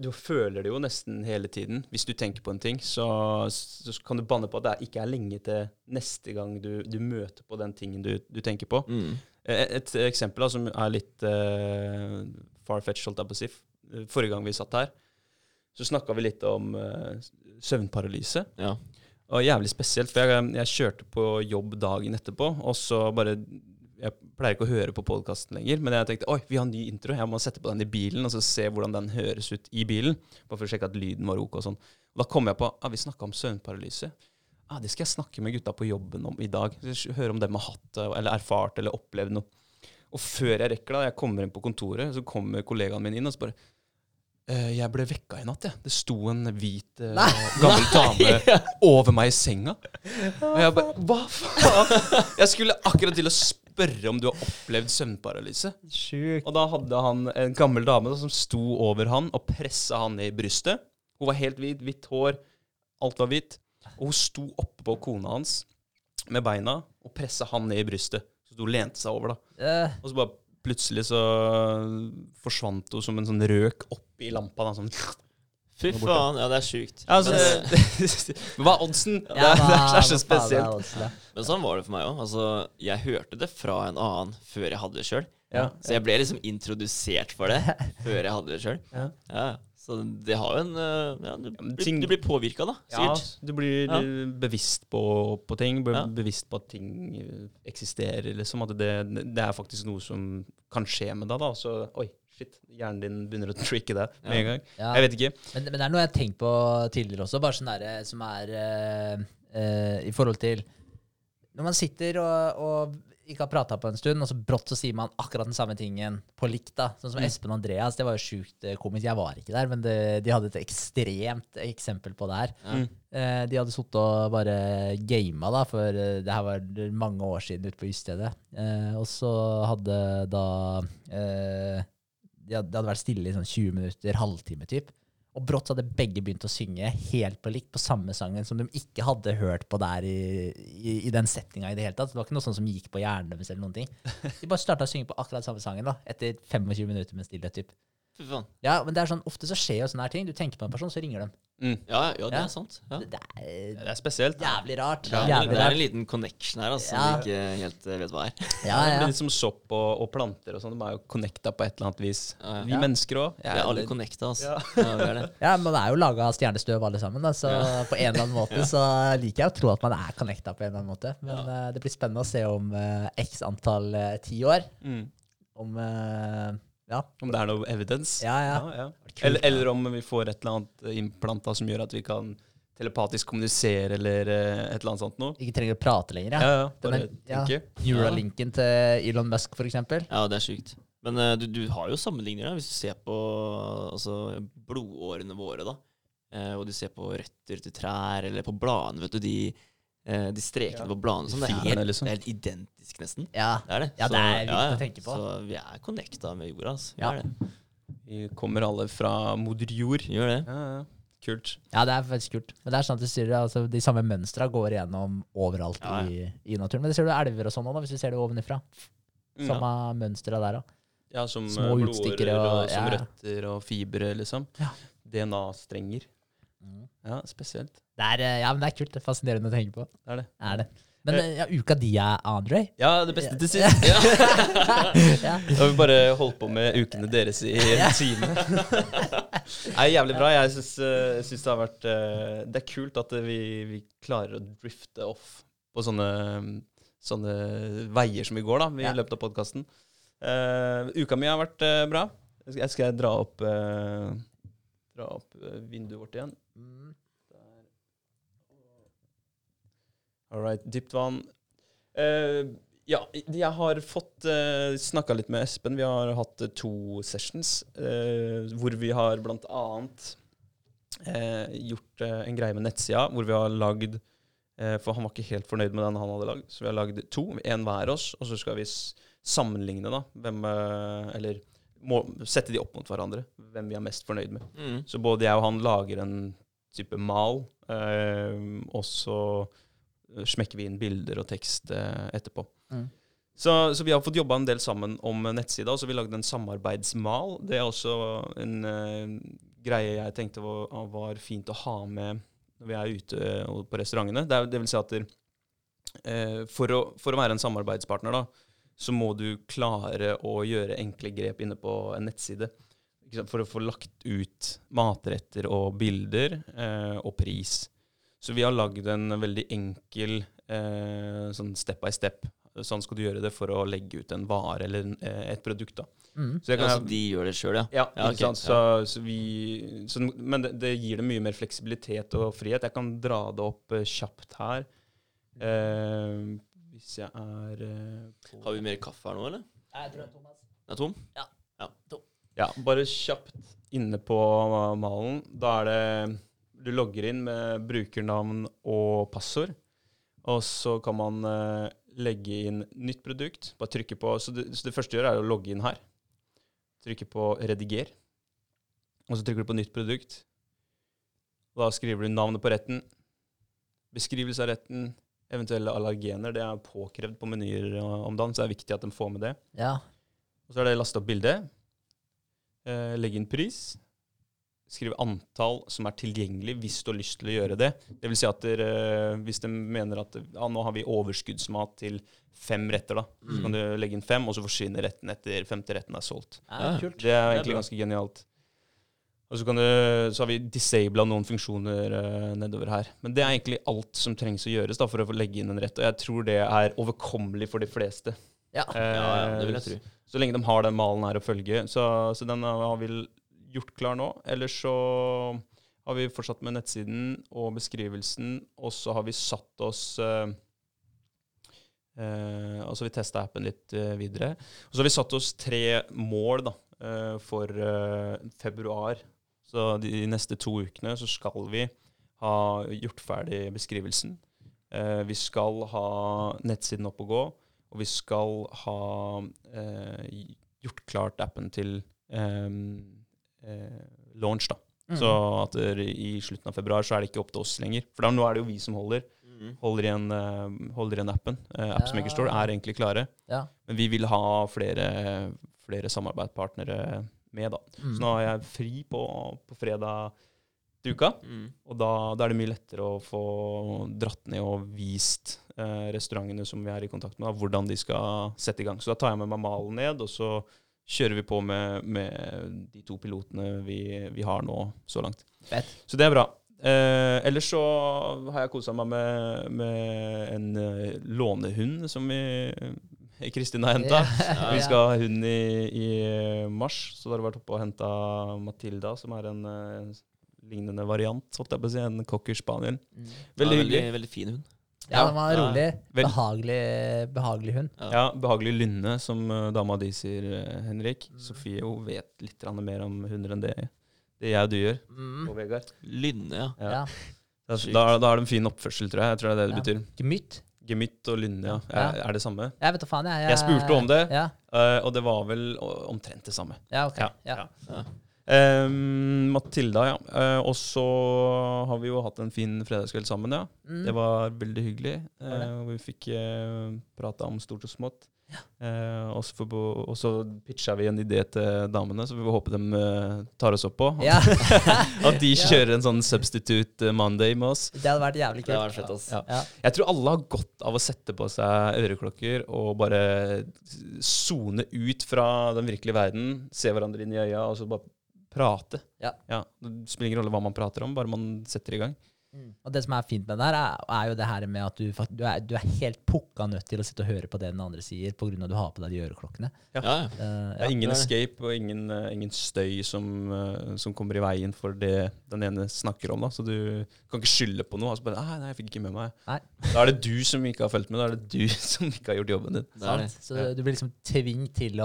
du, føler det jo nesten hele tiden. Hvis du tenker på en ting, så, så kan du banne på at det ikke er lenge til neste gang du, du møter på den tingen du, du tenker på. Mm. Et, et eksempel da, som er litt uh, far-fetched, holdt jeg på å si. Forrige gang vi satt her, så snakka vi litt om uh, søvnparalyse. ja. Og jævlig spesielt, for jeg, jeg kjørte på jobb dagen etterpå, og så bare Jeg pleier ikke å høre på podkasten lenger, men jeg tenkte oi, vi har en ny intro, jeg må sette på den i bilen og så se hvordan den høres ut i bilen. Bare for å sjekke at lyden var ok og sånn. Og da kom jeg på ah, vi snakka om søvnparalyse. Ah, det skal jeg snakke med gutta på jobben om i dag. Høre om dem har hatt det, eller erfart eller opplevd noe. Og før jeg rekker det, jeg kommer inn på kontoret, så kommer kollegaen min inn og så bare «Eh, jeg ble vekka i natt, jeg. Det sto en hvit, eh, gammel dame over meg i senga. Og jeg bare Hva faen? Jeg skulle akkurat til å spørre om du har opplevd søvnparalyse. Sjukt. Og da hadde han en gammel dame da, som sto over han og pressa han ned i brystet. Hun var helt hvit, hvitt hår, alt var hvitt. Og hun sto oppe på kona hans med beina og pressa han ned i brystet. Så hun lente seg over, da. Yeah. Og så bare plutselig så forsvant hun som en sånn røk oppi lampa. Da, sånn. Fy faen, ja, det er sjukt. Altså, men, det, det, hva er oddsen? Det, ja, er- det er så er spesielt. men sånn var det for meg òg. Altså, jeg hørte det fra en annen før jeg hadde det sjøl. Ja. Så jeg ble liksom introdusert for det før jeg hadde det sjøl. Ja. Ja, så det har jo en eh, Ja, du, ting- du blir påvirka, da. Ja, Sikkert. du blir Ja. bevisst på, på ting. Be Ja. Bevisst på at ting eh, eksisterer, liksom. At det, det er faktisk noe som kan skje med deg, da. Så oi, shit. Hjernen din begynner å tricke deg med en gang. Ja. Jeg vet ikke. Men, men det er noe jeg har tenkt på tidligere også, bare sånn derre som er uh, uh, I forhold til Når man sitter og, og ikke har prata på en stund, og så brått så sier man akkurat den samme tingen på likt. da. Sånn som Mm. Espen og Andreas, det var jo sjukt eh, komisk. Jeg var ikke der, men det, de hadde et ekstremt eksempel på det her. Mm. Eh, de hadde sittet og bare gama, da, for eh, det her var mange år siden ute på Ystede. Eh, og så hadde da eh, Det hadde vært stille i sånn 20 minutter, halvtime typ. Og brått hadde begge begynt å synge helt på likt på samme sangen som de ikke hadde hørt på der i, i, i den settinga i det hele tatt. Det var ikke noe sånt som gikk på hjernen deres eller noen ting. De bare starta å synge på akkurat samme sangen da, etter 25 minutter med stillhet. typ. Fy faen. Ja, men det er sånn, ofte så skjer jo sånne her ting. Du tenker på en person, så ringer de. Mm. Ja, ja, det Ja. er sant. Ja. Det er Det er spesielt. jævlig rart. Ja, det Jævlig er en rart. liten connection her altså, som vi ikke helt eh, vet hva er. Ja, Det ja. blir litt som sopp og, og planter og sånn. De er jo connecta på et eller annet vis. Ja, ja. Vi Ja. mennesker òg. Vi er alle connecta, altså. Ja. Ja, vi er det. Ja, Man er jo laga av stjernestøv alle sammen, da, så på en eller annen måte så liker jeg å tro at man er connecta på en eller annen måte. Men eh, det blir spennende å se om eh, x antall eh, tiår. Mm. Om eh, Ja. Om det er noe evidens. Ja, ja. ja. ja. Eller, eller om vi får et eller annet implanta som gjør at vi kan telepatisk kommunisere, eller eh, et eller annet sånt noe. Ikke trenger å prate lenger, Ja, ja. ja. Bare tenke. Neuralinken til Elon Musk, eksempel. Ja, det er sykt. Men eh, du, du har jo sammenligninger, da, hvis du ser på altså, blodårene våre, da. Eh, og du ser på røtter til trær, eller på bladene, vet du, de, eh, de strekene på bladene. Sånn, det, er helt, liksom. det er helt identisk, nesten. Ja. Det er det. Ja, det er vilt å tenke på. Så vi er connecta med jorda, altså. Vi Ja. er det. Vi kommer alle fra moder jord. Gjør det. Ja, ja. Kult. ja, det er faktisk kult. Men det er sånn at du sier, altså, de samme mønstra går igjennom overalt Ja, i, i naturen. Men det ser du elver og sånn òg, hvis du ser det ovenifra. Samme Samme mønstra der òg. Ja, som Små eh, blodårer og, og- som røtter og fibre, liksom. Ja. DNA-strenger. Ja, spesielt. Det er, eh, ja, men det er kult. Det er fascinerende å tenke på. Det er det. Er det. Men eh, ja, uka di er Andre? Ja, det beste til sist. ja. Da har vi bare holdt på med ukene deres i en time. Nei, jævlig bra. Jeg syns, eh, syns det har vært eh, Det er kult at vi, vi klarer å drifte off på sånne, sånne veier som vi går da, i Ja. løpet av podkasten. uka mi har vært eh, bra. Jeg skal jeg dra opp, uh, dra opp eh, vinduet vårt igjen. Mm. All right, dypt vann. Uh, ja, jeg har fått uh, snakka litt med Espen. Vi har hatt uh, to sessions uh, hvor vi har blant annet eh, gjort eh, en greie med nettsida hvor vi har lagd eh, For han var ikke helt fornøyd med den han hadde lagd, så vi har lagd to. Én hver oss, og så skal vi sammenligne, da. Hvem eh, Eller må, sette de opp mot hverandre. Hvem vi er mest fornøyd med. Mm. Så både jeg og han lager en type mal, eh, og så eh, smekker vi inn bilder og tekst eh, etterpå. Mm. Så, så vi har fått jobba en del sammen om nettsida, og så har vi lagd en samarbeidsmal. Det er også en eh, greie jeg tenkte var, var fint å ha med når vi er ute på restaurantene. Det, er, det vil si at der, eh, for, å, for å være en samarbeidspartner, da, så må du klare å gjøre enkle grep inne på en nettside. Ikke sant? For å få lagt ut matretter og bilder eh, og pris. Så vi har lagd en veldig enkel eh, sånn step by step. Sånn skal du gjøre det for å legge ut en vare eller en, eh, et produkt. da. Mm. Så jeg Ja, kan, så de gjør det sjøl, ja. ja, Ja, okay. sant? Så, så vi, så, men det, det gir det mye mer fleksibilitet og frihet. Jeg kan dra det opp eh, kjapt her. Eh, hvis jeg er eh, på Har vi mer kaffe her nå, eller? Jeg tror det er tom, altså. Det er tom? Ja, bare kjapt inne på malen. Da er det Du logger inn med brukernavn og passord. Og så kan man eh, legge inn nytt produkt. Bare trykke på Så det, så det første du gjør, er å logge inn her. Trykke på 'rediger'. Og så trykker du på 'nytt produkt'. Da skriver du navnet på retten, beskrivelse av retten, eventuelle allergener. Det er påkrevd på menyer eh, om dagen, så det er viktig at de får med det. Ja. Og så er det laste opp bilde. Eh, legge inn pris. Skrive antall som er tilgjengelig hvis du har lyst til å gjøre det. Det vil si at dere, hvis de mener at ja, nå har vi overskuddsmat til fem retter, da. Så Mm. kan du legge inn fem, og så forsvinner retten etter femte retten er solgt. ja. Det er Det er egentlig ganske genialt. Og så, kan du, så har vi disabla noen funksjoner uh, nedover her. Men det er egentlig alt som trengs å gjøres da, for å legge inn en rett. Og jeg tror det er overkommelig for de fleste. Ja. Ja, ja, det vil jeg Eh, tro. Så lenge de har den malen her å følge. Så, så den har vi gjort klar nå. Ellers så har vi fortsatt med nettsiden og beskrivelsen, og så har vi satt oss eh, eh, Og så har vi testa appen litt eh, videre. Og så har vi satt oss tre mål da, eh, for eh, februar. Så de neste to ukene så skal vi ha gjort ferdig beskrivelsen. Eh, vi skal ha nettsiden opp og gå, og vi skal ha eh, gjort klart appen til ehm, eh, launch. da. Mm. Så at i slutten av februar så er det ikke opp til oss lenger. For da, nå er det jo vi som holder, Mm. holder, igjen, eh, holder igjen appen. Uh, Appsmaker Store Ja. er egentlig klare. Ja. Men vi vil ha flere, flere samarbeidspartnere med, da. Mm. Så nå er jeg fri på, på fredag til uka. Mm. Og da, da er det mye lettere å få dratt ned og vist eh, restaurantene som vi er i kontakt med, da, hvordan de skal sette i gang. Så da tar jeg med meg malen ned, og så kjører vi på med, med de to pilotene vi, vi har nå så langt. Bet. Så det er bra. Eh, ellers så har jeg kosa meg med, med en eh, lånehund som vi Kristin har henta. Ja. Vi skal ha hund i, i mars, så da har du vært oppe og henta Matilda, som er en eh, lignende variant, holdt jeg på å si, en cocker spaniel. Mm. Veldig ja, hyggelig. Veldig, veldig fin hund. Ja, den var Ja, rolig. Behagelig, behagelig hund. Ja. Ja, behagelig lynne, som eh, dama di sier, eh, Henrik. Mm. Sofie hun vet litt mer om hunder enn det, det jeg og du gjør. Mm. Og Vegard. Lynne, ja. Ja. Ja. Da, da, har de fin oppførsel, tror jeg. Jeg tror det er det det Ja. betyr. Gemytt. Gemytt og lynne, ja. Ja. Er, det samme? Jeg vet da faen, jeg. Jeg spurte om det. Ja, Eh, og det var vel omtrent det samme. ja ok. Ja, Ja. Ja. Ehm, Matilda, ja. Eh, og så har vi jo hatt en fin fredagskveld sammen, ja. Mm. Det var veldig hyggelig. var. Eh, vi fikk uh, prata om stort og smått. Eh, og så får- og så pitcha vi en idé til damene, så vi får håpe de eh, tar oss opp på. Ja, At de kjører en sånn substitute eh, Monday med oss. det hadde vært jævlig Det kult. vært fett. Ja. Ja. Jeg tror alle har godt av å sette på seg øreklokker og bare sone ut fra den virkelige verden, se hverandre inn i øya og så bare prate. Ja. Det spiller ingen rolle hva man prater om, bare man setter i gang. Mm. Og det som er fint med det her, er, er jo det her med at du, du, er, du er helt pukka nødt til å sitte og høre på det den andre sier, pga. at du har på deg de øreklokkene. Ja, ja. Eh, Det er ingen escape og ingen, uh, ingen støy som, uh, som kommer i veien for det den ene snakker om. da. Så du kan ikke skylde på noe. Altså bare, «Nei, nei, jeg fikk ikke med meg. Nei. Da er det du som ikke har fulgt med. Da er det du som ikke har gjort jobben din. Så du blir liksom tvunget til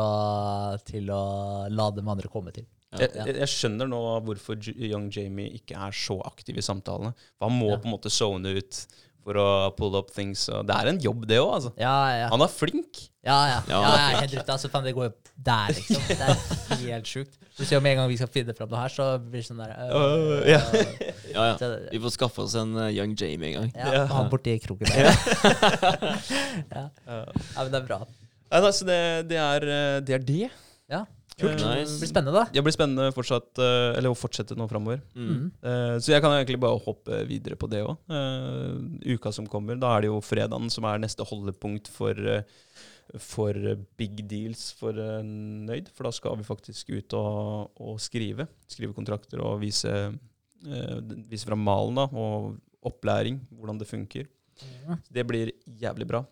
til å la dem andre komme til. Jeg, jeg, jeg skjønner nå hvorfor Young Jamie ikke er så aktiv i samtalene. For han må Ja. på en måte zone ut for å pull up things. Og det er en jobb, det òg. Altså. Ja, ja. Han er flink. Ja, ja. Ja, ja, det er helt ute. Altså, det går jo der, liksom. Det er helt sjukt. Du ser jo med en gang vi skal finne fram noe her, så blir det sånn der øh, Øh, ja. Ja, ja. Vi får skaffe oss en eh, Young Jamie en gang. ja, han borti kroken der. ja. ja, men det er bra. Da, det, det, er, eh, det er det. Ja, Kult. Det Nice. blir spennende, da. Det blir spennende fortsatt, eh, eller å fortsette nå framover. Mm. Mm. Eh, Så jeg kan egentlig bare hoppe videre på det òg. Uka som kommer, da er det jo fredagen som er neste holdepunkt for, eh, for eh, big deals for eh, Nøyd. For da skal vi faktisk ut og, og skrive. Skrive kontrakter og vise, eh, vise fram malen da, og opplæring, hvordan det funker. Så det blir jævlig bra.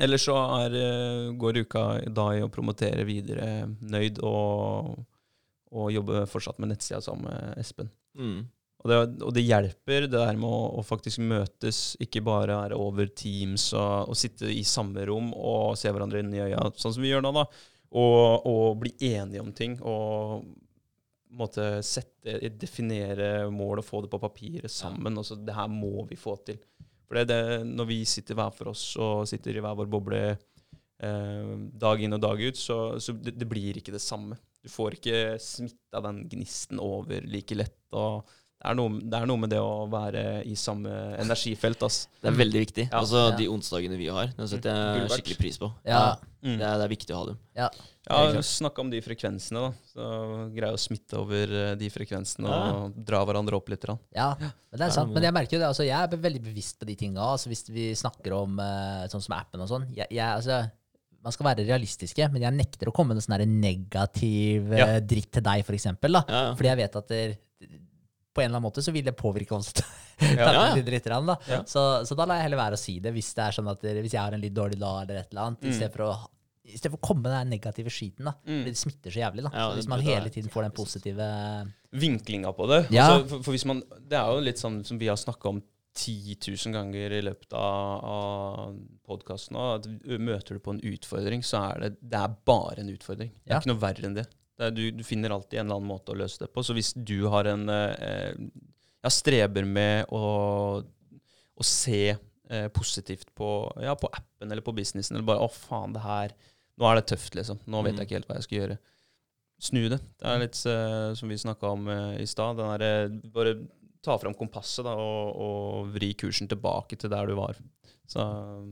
Ellers så er, eh, går uka da i å promotere videre Nøyd og, og jobbe fortsatt med nettsida sammen med Espen. Mm. Og det, og det hjelper, det der med å, å faktisk møtes, ikke bare være over Teams og, og sitte i samme rom og se hverandre inn i øya, sånn som vi gjør nå, da. Og, og bli enige om ting. Og måtte måte sette, definere mål og få det på papiret sammen. Og så det her må vi få til. For det, er det, når vi sitter hver for oss og sitter i hver vår boble eh, dag inn og dag ut, så, så det, det blir ikke det samme. Du får ikke smitta den gnisten over like lett. og det er, noe, det er noe med det å være i samme energifelt. ass. Det er veldig viktig. Ja. Altså Ja. De onsdagene vi har, den setter jeg skikkelig pris på. Ja, Mm. Det, er, det er viktig å ha dem. ja. Ja, Snakka om de frekvensene. da. Så Greie å smitte over eh, de frekvensene Ja. og dra hverandre opp litt. grann. Ja, men det er sant. men- jeg merker jo det, altså jeg er veldig bevisst på de tinga. Altså hvis vi snakker om eh, sånn som appen og sånn. Jeg, jeg, altså, man skal være realistiske, men jeg nekter å komme med sånn her negativ eh, Ja. dritt til deg, for eksempel. Da. Ja, ja. Fordi jeg vet at det, på en eller annen måte så vil det påvirke oss. Ja. Ja, ja. da. Ja. Så, så da lar jeg heller være å si det, hvis det er sånn at hvis jeg har en litt dårlig dag eller et eller annet, Mm. stedet for å i stedet for å komme med den negative skiten. da. Mm. Det smitter så jævlig. da. Ja, så hvis man hele tiden får den positive Vinklinga på det. Ja. Altså, for, for hvis man, det er jo litt sånn som vi har snakka om 10 000 ganger i løpet av, av podkasten at møter du på en utfordring, så er det, det er bare en utfordring. Det er Ja. ikke noe verre enn det. Du, du finner alltid en eller annen måte å løse det på. Så hvis du har en eh, ja, streber med å, å se eh, positivt på, ja, på appen eller på businessen, eller bare 'Å, faen, det her Nå er det tøft, liksom. Nå vet Mm. jeg ikke helt hva jeg skal gjøre'. Snu det. Det er litt eh, som vi snakka om i stad. Bare ta fram kompasset da, og, og vri kursen tilbake til der du var. Så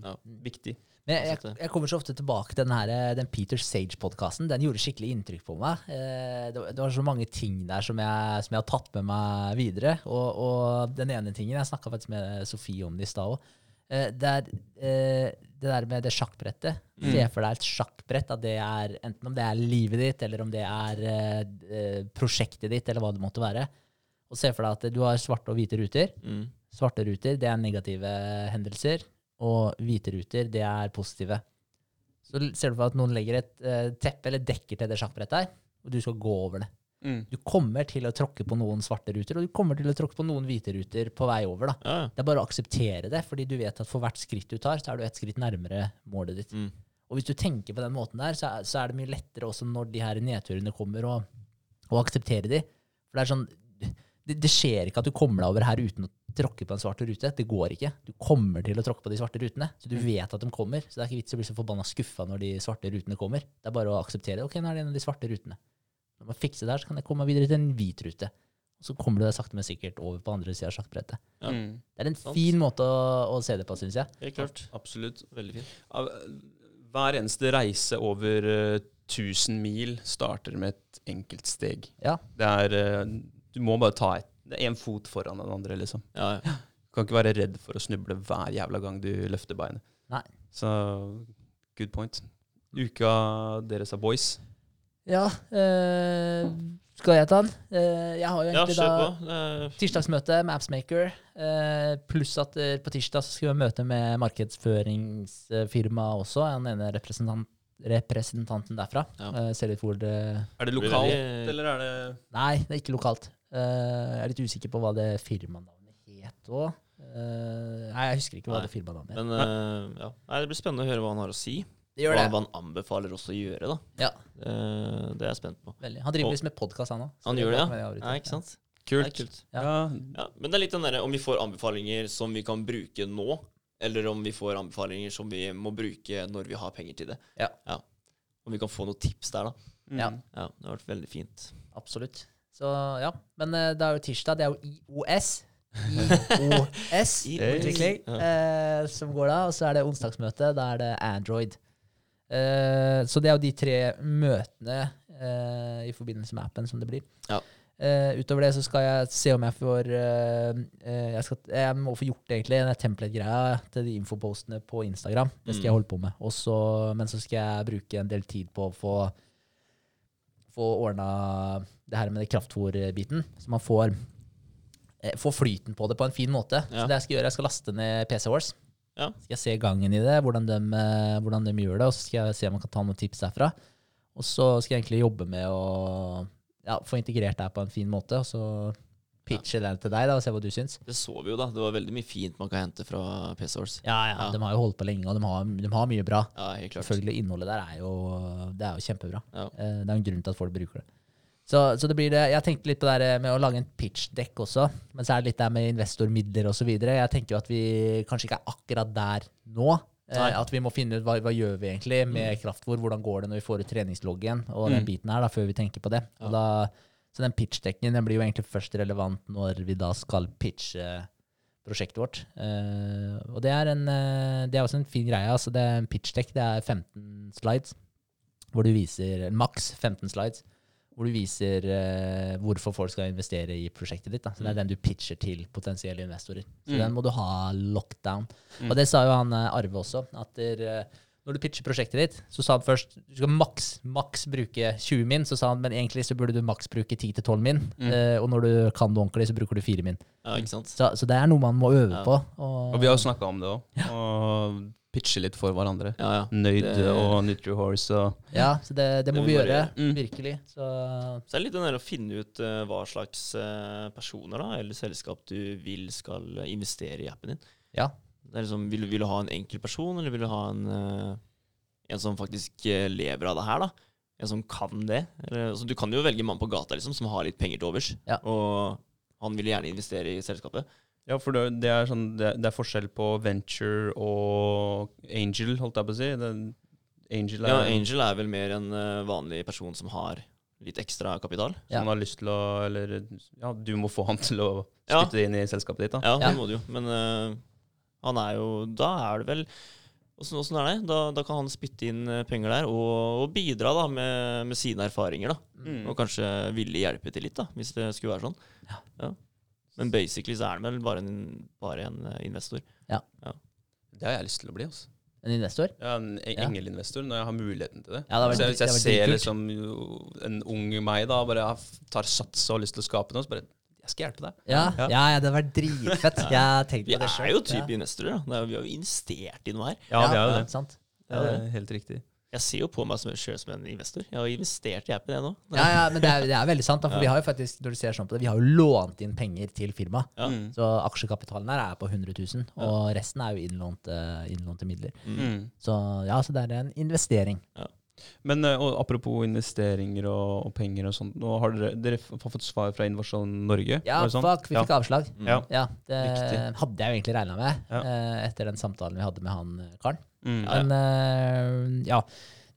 Ja. viktig. Men jeg, jeg, jeg kommer så ofte tilbake til den, her, den Peter Sage-podkasten. Den gjorde skikkelig inntrykk på meg. Eh, det, var- så mange ting der som jeg, som jeg har tatt med meg videre. Og, og den ene tingen Jeg snakka faktisk med Sofie om det i stad òg. Eh, det, eh, det der med det sjakkbrettet. Mm. Se for deg et sjakkbrett. At det er, enten om det er livet ditt, eller om det er eh, eh, prosjektet ditt, eller hva det måtte være. Og se for deg at du har svarte og hvite ruter. Mm. Svarte ruter, det er negative hendelser, og hvite ruter, det er positive. Så ser du for deg at noen legger et uh, teppe eller dekker til det sjakkbrettet her, og du skal gå over det. Mm. Du kommer til å tråkke på noen svarte ruter, og du kommer til å tråkke på noen hvite ruter på vei over. da. Ja. Det er bare å akseptere det, fordi du vet at for hvert skritt du tar, så er du et skritt nærmere målet ditt. Mm. Og hvis du tenker på den måten der, så er, så er det mye lettere også når de her nedturene kommer, å akseptere de. For det er sånn, det, det skjer ikke at du kommer deg over her uten å tråkke på en svart rute. Det går ikke. Du kommer til å tråkke på de svarte rutene, så du vet at de kommer. Så det er ikke vits i å bli så forbanna skuffa når de svarte rutene kommer. Det er bare å akseptere. Ok, nå er det en av de svarte rutene. Når man fikser det her, så kan jeg komme meg videre til en hvit rute. Og så kommer du deg sakte, men sikkert over på andre sida av sjakkbrettet. Ja. Mm. Det er en Sant. fin måte å, å se det på, syns jeg. Helt klart. Absolutt. Veldig fin. Hver eneste reise over eh, 1000 mil starter med et enkelt steg. Ja. Det er eh, Du må bare ta én fot foran den andre, liksom. Ja, ja. Du kan ikke være redd for å snuble hver jævla gang du løfter beinet. Nei. Så good point. Uka deres er boys. Ja, Øh, skal jeg ta den? Eh, jeg har jo egentlig da tirsdagsmøte med Appsmaker, eh, pluss at på tirsdag så skal vi ha møte med markedsføringsfirma også, den ene representant, representanten derfra. Ja. Eh, ser litt hvor det Er det lokalt, eller er det Nei, det er ikke lokalt. Eh, jeg er litt usikker på hva det firmanavnet het òg. nei, jeg husker ikke hva Nei. det firmanavnet het. Men eh, ja. Nei, det blir spennende å høre hva han har å si. Det gjør Hva, det. hva han anbefaler oss å gjøre, da. Ja, Eh, det er jeg spent på. veldig. Han driver Og- visst med podkast, han òg. Han gjør det, ja? Ja, ikke sant? Kult. Nei, kult? Ja. Ja. Men det er litt den derre om vi får anbefalinger som vi kan bruke nå, eller om vi får anbefalinger som vi må bruke når vi har penger til det. Ja. Om vi kan få noen tips der, da. Mm. Ja. Ja, Det har vært veldig fint. Absolutt. Så ja. Men eh, det er jo tirsdag. Det er jo IOS. IOS, utvikling, eh, som går da. Og så er det onsdagsmøte. Da er det Android. Eh, så det er jo de tre møtene eh, i forbindelse med appen som det blir. Ja. Eh, utover det så skal jeg se om jeg får eh, eh, jeg, skal, jeg må få gjort egentlig den template-greia til de infopostene på Instagram. Det skal jeg Mm. holde på med. Også, men så skal jeg bruke en del tid på å få få ordna det her med kraftfôr-biten, så man får, eh, får flyten på det på en fin måte. Ja. Så det jeg skal gjøre, jeg skal laste ned PC Wars. Ja. Skal jeg se gangen i det, hvordan de, eh, hvordan de gjør det, og så skal jeg se om man kan ta noen tips derfra. Og så skal jeg egentlig jobbe med å ja, få integrert det her på en fin måte, og så pitche den til deg da, og se hva du syns. Det så vi jo, da. Det var veldig mye fint man kan hente fra PC Source. Ja, ja, Ja. de har jo holdt på lenge, og de har, de har mye bra. Ja, helt klart. Selvfølgelig, innholdet der er jo, det er jo kjempebra. Ja. Eh, Det er en grunn til at folk bruker det. Så, så det blir det. Jeg tenkte litt på det med å lage en pitch-dekk også, men så er det litt der med investormidler osv. Jeg tenker jo at vi kanskje ikke er akkurat der nå. Eh, Nei. At vi må finne ut hva, hva gjør vi egentlig med kraftfôr, hvordan går det når vi får ut treningsloggen og den Mm. biten her, da, før vi tenker på det. Og da, så den pitch-dekken den blir jo egentlig først relevant når vi da skal pitche prosjektet vårt. Uh, og det er, en, uh, det er også en fin greie. Altså det er en pitch-dekk, det er 15 slides, hvor du viser maks 15 slides hvor du viser uh, hvorfor folk skal investere i prosjektet ditt. Da. Så Det er den du pitcher til potensielle investorer. Så Mm. den må du ha lockdown. Mm. Og det sa jo han Arve også. At der, når du pitcher prosjektet ditt, så sa han først du skal maks, maks bruke 20 min. Så sa han men egentlig så burde du maks bruke 10-12 min. Mm. uh, og når du kan det ordentlig, så bruker du 4 min. Ja, ikke sant? Så, så det er noe man må øve Ja. på. Og, Og vi har jo snakka om det òg. Og pitche litt for hverandre. Ja, ja. Nøyd Det- og Nutrihorse og ja, så det, det må Det vi gjøre. Mm. Virkelig. Så Så det er litt den der å finne ut uh, hva slags uh, personer da, eller selskap du vil skal investere i appen din. ja. Det er liksom, vil, vil du ha en enkel person, eller vil du ha en, eh, en som faktisk eh, lever av det her? da? En som kan det? Eller, altså, du kan jo velge en mann på gata liksom, som har litt penger til overs, Ja. og han vil gjerne investere i selskapet. Ja, for det, det, er sånn, det, det er forskjell på venture og angel, holdt jeg på å si. Den, angel er Ja, Angel er vel mer en eh, vanlig person som har litt ekstra kapital. Ja. som har lyst til å Eller ja, du må få han til å Ja. spytte det inn i selskapet ditt. da. Ja, Ja. det må du jo. Men eh, han er jo Da er det vel Åssen er det? Da, da kan han spytte inn eh, penger der, og, og bidra da med, med sine erfaringer. da. Mm. Og kanskje ville hjelpe til litt, da, hvis det skulle være sånn. Ja. Men basically så er han vel bare en, bare en eh, investor. Det har jeg lyst til å bli. altså. En investor? Ja, en e- engelinvestor når jeg har muligheten til det. Ja, det vært- så jeg, det jeg ser liksom en ung meg da, bare tar sats og har lyst til å skape noe, så bare Jeg skal hjelpe deg. Ja, ja. Ja. ja det har vært dritfett. Jeg har tenkt Vi sjøl. Vi er jo type investorer. da. Er, vi har jo investert i noe her. Ja, vi er jo det. Sant. Det er helt riktig. Jeg ser jo på meg sjøl som en investor. Jeg har investert i appen, jeg nå. Ja, ja, men det er, det er veldig sant. Da, for Ja. vi har jo faktisk, når du ser sånn på det, vi har jo lånt inn penger til firmaet. Ja. Mm. Så aksjekapitalen her er på 100 000, og resten er jo innlånte, innlånte midler. Mm. Så ja, så det er en investering. Men eh, og apropos investeringer og, og penger og sånt, nå har dere, dere har fått svar fra Innovasjon Norge? Ja, sånn? fuck, vi fikk avslag. Mm. Ja. Ja, det Riktig. hadde jeg jo egentlig regna med Ja. eh, etter den samtalen vi hadde med han eh, karen. Mm. Ja, ja. Men eh, ja.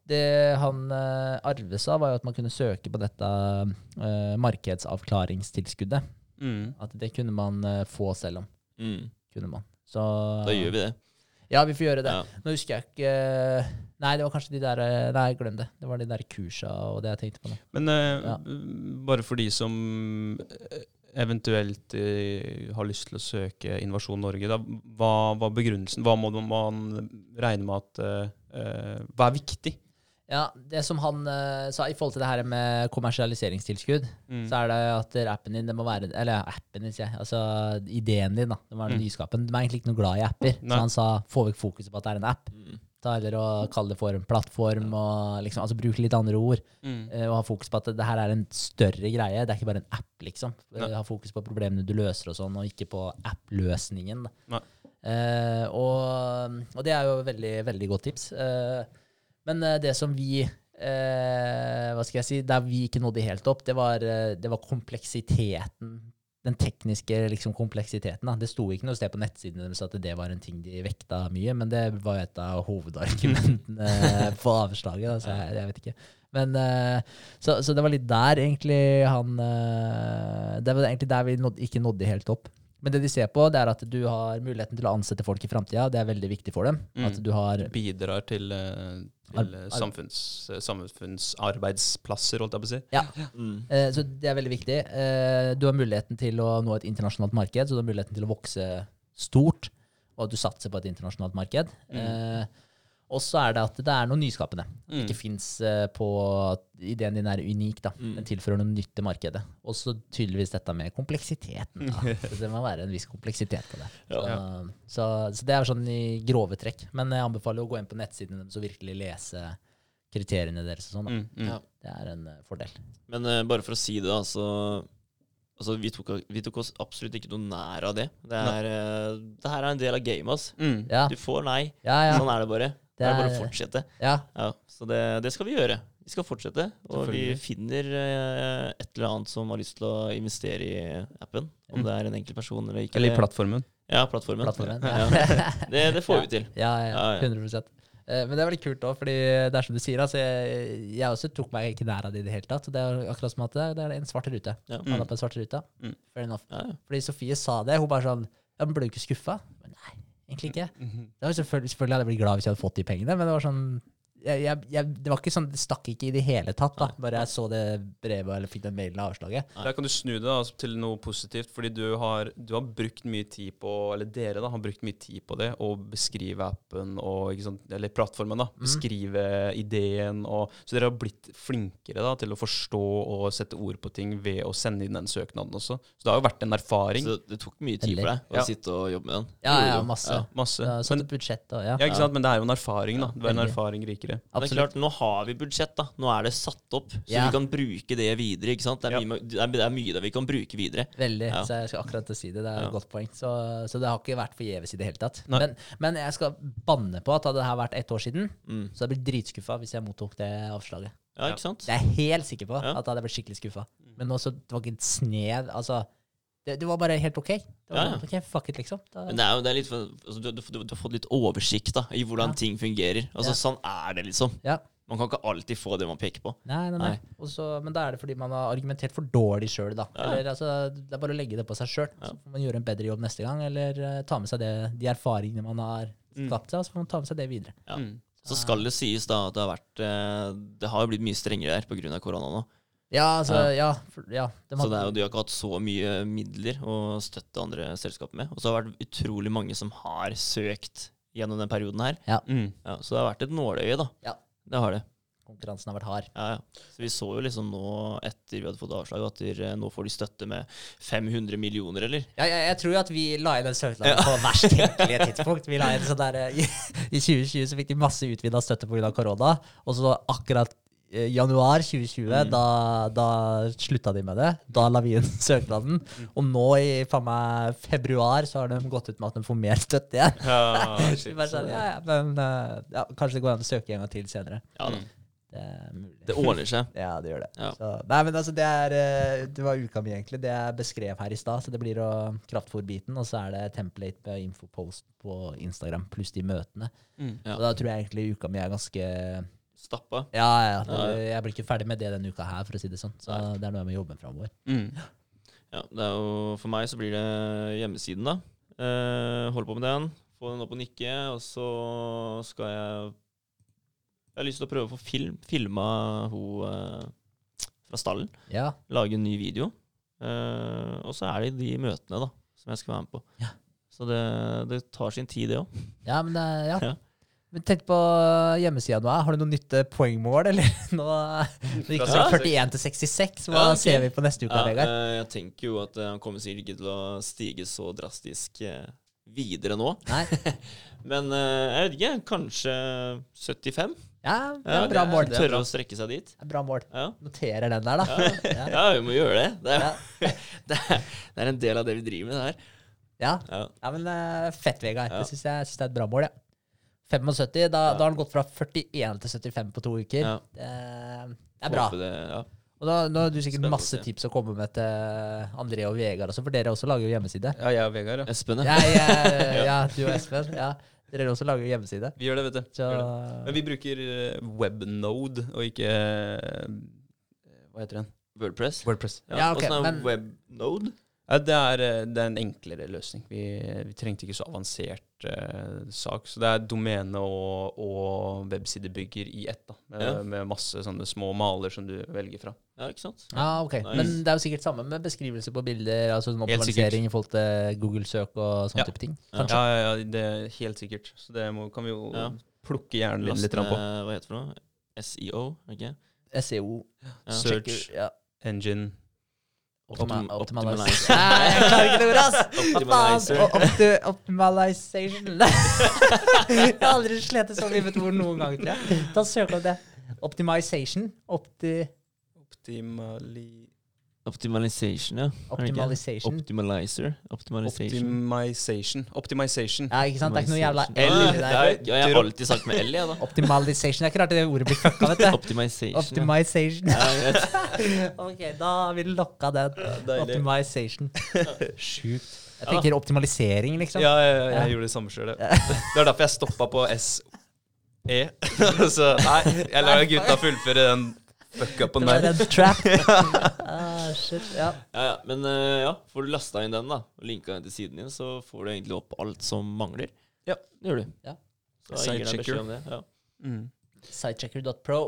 Det han uh, Arve sa, var jo at man kunne søke på dette uh, markedsavklaringstilskuddet. Mm. At det kunne man uh, få selv om. Mm. Kunne man. Så Da gjør vi det. Ja, vi får gjøre det. Ja. Nå husker jeg ikke Nei, det var kanskje de der eh, Nei, glem det. Det var de der kursa og det jeg tenkte på nå. Men uh, Ja. bare for de som eh, eventuelt uh, har lyst til å søke Innovasjon Norge, da, hva var begrunnelsen? Hva må man regne med at uh, eh, Hva er viktig? Ja, det som han uh, sa i forhold til det her med kommersialiseringstilskudd, Mm. så er det at appen din det må være Eller appen din, sier jeg. Altså ideen din, da. Det må være Mm. nyskapen. De er egentlig ikke noe glad i apper. Nei. Så han sa få vekk fokuset på at det er en app. Mm. Ta heller og kalle det for en plattform, og liksom, altså bruke litt andre ord. Mm. Uh, Og ha fokus på at det, det her er en større greie. Det er ikke bare en app, liksom. Nei. Ha fokus på problemene du løser og sånn, og ikke på app-løsningen. Uh, og, og det er jo veldig, veldig godt tips. Eh, men eh, det som vi eh, Hva skal jeg si Der vi ikke nådde helt opp, det var, eh, det var kompleksiteten. Den tekniske liksom, kompleksiteten. Da. Det sto ikke noe sted på nettsiden deres at det var en ting de vekta mye, men det var et av hovedargumentene på avslaget. Da, så jeg, jeg vet ikke. Men, så, så det var litt der egentlig han Det var egentlig der vi nådde, ikke nådde helt opp. Men det de ser på, det er at du har muligheten til å ansette folk i framtida. Det er veldig viktig for dem. Mm. At du har Bidrar til, eh, til ar- samfunns, eh, samfunnsarbeidsplasser, holdt jeg på å si. Ja. Mm. Eh, så det er veldig viktig. Eh, du har muligheten til å nå et internasjonalt marked, så du har muligheten til å vokse stort, og at du satser på et internasjonalt marked. Eh, og så er det at det er noe nyskapende. Mm. Ikke fins eh, på Ideen din er unik, da. Mm. Den tilfører noe nytt til markedet. Og så tydeligvis dette med kompleksiteten. Da. Det må være en viss kompleksitet på det. Så, så, så det er sånn i grove trekk. Men jeg anbefaler å gå inn på nettsiden deres og virkelig lese kriteriene deres og sånn. da. Mm, mm. Det er en eh, fordel. Men uh, bare for å si det, altså, altså vi, tok, vi tok oss absolutt ikke noe nær av det. Det, er, uh, det her er en del av gamet. ass. Mm. Ja, Du får nei. ja. ja. Sånn er det bare. Det er bare å fortsette. ja. Ja, så det, det skal vi gjøre. Vi skal fortsette. Og vi finner eh, et eller annet som har lyst til å investere i appen. Om Mm. det er en enkelt person eller ikke. Eller i plattformen. Ja, plattformen. Plattformen, Ja. ja. Det, det får vi til. Ja, ja, Ja, ja. 100 Eh, Men det er veldig kult òg, fordi det er som du sier. Altså, jeg, jeg også tok meg ikke nær av det i det hele tatt. Det er akkurat som at det er- det er en svart rute. Ja. Han er på en svart rute. Mm. Fair enough. Ja, ja. Fordi Sofie sa det. Hun bare sånn Ja, men ble du ikke skuffa? Egentlig ikke. Det var selvfølgelig, selvfølgelig hadde jeg blitt glad hvis jeg hadde fått de pengene, men det var sånn jeg, jeg, jeg, det var ikke sånn, det stakk ikke i det hele tatt, da. Bare jeg så det brevet eller fikk den mailen av avslaget. Der kan du snu det da, altså, til noe positivt, fordi du har, du har brukt mye tid på Eller dere da, har brukt mye tid på det, å beskrive appen og ikke sant, Eller plattformen, da. Beskrive ideen. Og, så dere har blitt flinkere da, til å forstå og sette ord på ting ved å sende inn den søknaden også. Så det har jo vært en erfaring. Så det tok mye tid for deg å Ja. sitte og jobbe med den. Ja, ja, masse. Ja. Masse. Ja, Satt Men, et budsjett og ja. ja, ikke sant? Men det er jo en erfaring, da. Det er en erfaring rikere. Men det er klart, nå har vi budsjett, da. Nå er det satt opp. Så Ja. vi kan bruke det videre. ikke sant? Det er, Ja. mye, det er, det er mye der vi kan bruke videre. Veldig. Ja. Så jeg skal akkurat til å si det. Det er Ja. et godt poeng. Så, så det har ikke vært forgjeves i det hele tatt. Men, men jeg skal banne på at hadde det her vært ett år siden, Mm. så hadde jeg blitt dritskuffa hvis jeg mottok det avslaget. Ja, ikke sant? Det er jeg helt sikker på. Ja. at jeg hadde blitt skikkelig skuffa. Men også, det var ikke et snev Altså, det, det var bare helt OK. Det var Ja, ja. helt ok, Fuck it, liksom. Da, Men det er jo det er litt, altså, du, du, du, du har fått litt oversikt da, i hvordan Ja. ting fungerer. Altså, Ja. Sånn er det, liksom. ja. Man kan ikke alltid få det man peker på. Nei, nei, nei. Nei. Også, men da er det fordi man har argumentert for dårlig sjøl, da. Eller, altså, det er bare å legge det på seg sjøl. Ja. Så får man gjøre en bedre jobb neste gang, eller uh, ta med seg det, de erfaringene man har Mm. skapt seg, og så får man ta med seg det videre. Ja. Mm. Så skal det sies da at det har vært eh, Det har blitt mye strengere her pga. korona nå. Ja, altså, Ja. ja. for, ja de Så det er jo, de har ikke hatt så mye midler å støtte andre selskaper med. Og så har det vært utrolig mange som har søkt gjennom den perioden her. Mm. Ja, så det har vært et nåløye, da. Ja. Det har det. Konkurransen har vært hard. Ja, ja. Så vi så jo liksom nå, etter vi hadde fått avslag, at de, nå får de støtte med 500 millioner, eller? Ja, jeg, jeg tror jo at vi la inn den søknaden på verst tenkelige tidspunkt. Vi la inn sånn der, eh, i, I 2020 så fikk de masse utvida støtte pga. korona. Og så akkurat eh, januar 2020, Mm. da, da slutta de med det. Da la vi inn søknaden. Og nå i meg februar så har de gått ut med at de får mer støtte igjen. Ja, sånn, ja, ja, men eh, ja, Kanskje det går an å søke en gang til senere. Ja da. Mm. Det. Det ordner seg. Ja, det gjør det. Ja. Så, nei, men altså, det er eh, Det var uka mi, egentlig. Det jeg beskrev her i stad. Så det blir å kraftfôr-biten, og så er det template på infopost på Instagram, pluss de møtene. Mm. Ja. Og da tror jeg egentlig uka mi er ganske Stappa. Ja, ja. Det, jeg blir ikke ferdig med det denne uka her, for å si det sånn. Så Nei. det er noe jeg må jobbe med framover. Mm. Ja, det er jo, for meg så blir det hjemmesiden, da. Eh, holde på med den, få den opp og nikke, og så skal jeg Jeg har lyst til å prøve å få film, filma hun eh, fra stallen. Ja. Lage en ny video. Eh, og så er det de møtene da, som jeg skal være med på. Ja. Så det, det tar sin tid, det òg. ja, men det, ja. Ja. Men tenk på hjemmesida nå. Har du noe nytt eh, poengmål, eller? Nå det gikk Fra fra 41 til 66. Hva Ja, okay. ser vi på neste uke, Vegard? eh, jeg tenker jo at eh, han kommer sikkert ikke til å stige så drastisk videre nå. Nei? Men jeg vet ikke, kanskje 75? Ja, det er Ja, bra mål. Tørre å strekke seg dit. Det er Bra mål. Ja. Noterer den der, da. Ja. ja, vi må gjøre det. Det er, det er, det er en del av det vi driver med, det her. Ja, men fett, Vegard. Det syns jeg, jeg synes det er et bra mål. Ja. 75, da, da har han gått fra 41 til 75 på to uker. Ja. Det, det er bra. Det, ja. Og da, nå har du sikkert Spennende masse se. tips å komme med til André og Vegard også, for dere også lager jo hjemmeside. Ja, jeg og Vegard, ja. Espen, Ja, jeg, ja, du og Espen. Ja, dere også lager hjemmeside. Vi gjør det, vet du. Så det. Men vi bruker eh, webnode og ikke eh, Hva heter den? Wordpress. Wordpress. Ja, ok, Åssen er men- webnode? Ja, det, er, eh, det er en enklere løsning. Vi, vi trengte ikke så avansert uh, sak. Så det er domene og, og websidebygger i ett, da, med, Ja. med masse sånne små maler som du velger fra. Ja, ikke sant? Ja, ok. Nice. Men det er jo sikkert samme med beskrivelse på bilder, altså sånn Helt sikkert. optimalisering i forhold til Google-søk og sånne Ja. type ting. Ja. Kanskje. Ja, ja, ja, det er helt sikkert. Så det må, kan vi jo Ja. plukke hjernen litt, litt på. Hva heter det for noe? SEO, ikke SEO. Ja. Search. Engine. Optim- optimalize. optimalize. Nei, jeg klarer ikke det ordet, ass! Optimalizer. Opti optimalization. jeg har aldri slitt så mye med et ord noen gang, Da jeg. Ta Søk opp det. Optimization. Opti Optimali... Optimalization, ja. Er optimalization. Optimalizer. Optimalization. Optimization. Optimization. Ja, ikke sant? Det er ikke noe jævla L i det er, ja, jeg har alltid sagt med L, jeg, da. Optimalization. Det er ikke rart det ordet blir fucka, vet du. Optimization. Optimization. Ja, jeg ok, da har vi lokka den. Ja, Optimization. Sjukt. Jeg tenker optimalisering, liksom. Ja, ja, ja, Ja. jeg gjorde det samme sjøl. Det var derfor jeg stoppa på SE. Så nei, jeg lar gutta fullføre den fuckupen Det der. trap. Ah, shit, ja. Ja, ja. Men eh, ja, får du lasta inn den da, og linka den til siden din, så får du egentlig opp alt som mangler. Ja. Det gjør du. Ja. Sidechecker. beskjed om det. Ja. Mm. Sidechecker.pro.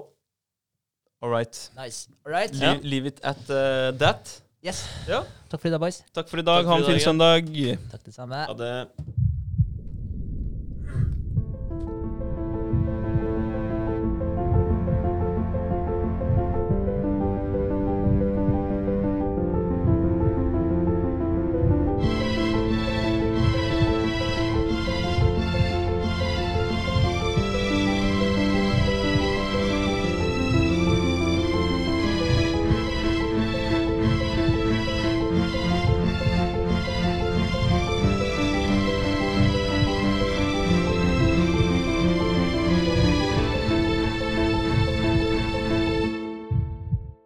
All right. Nice. All right. Leave, leave it at uh, that. Yes. Ja. Takk for i dag, boys. Takk for i dag. Ha en fin søndag. Takk det samme. Ha det.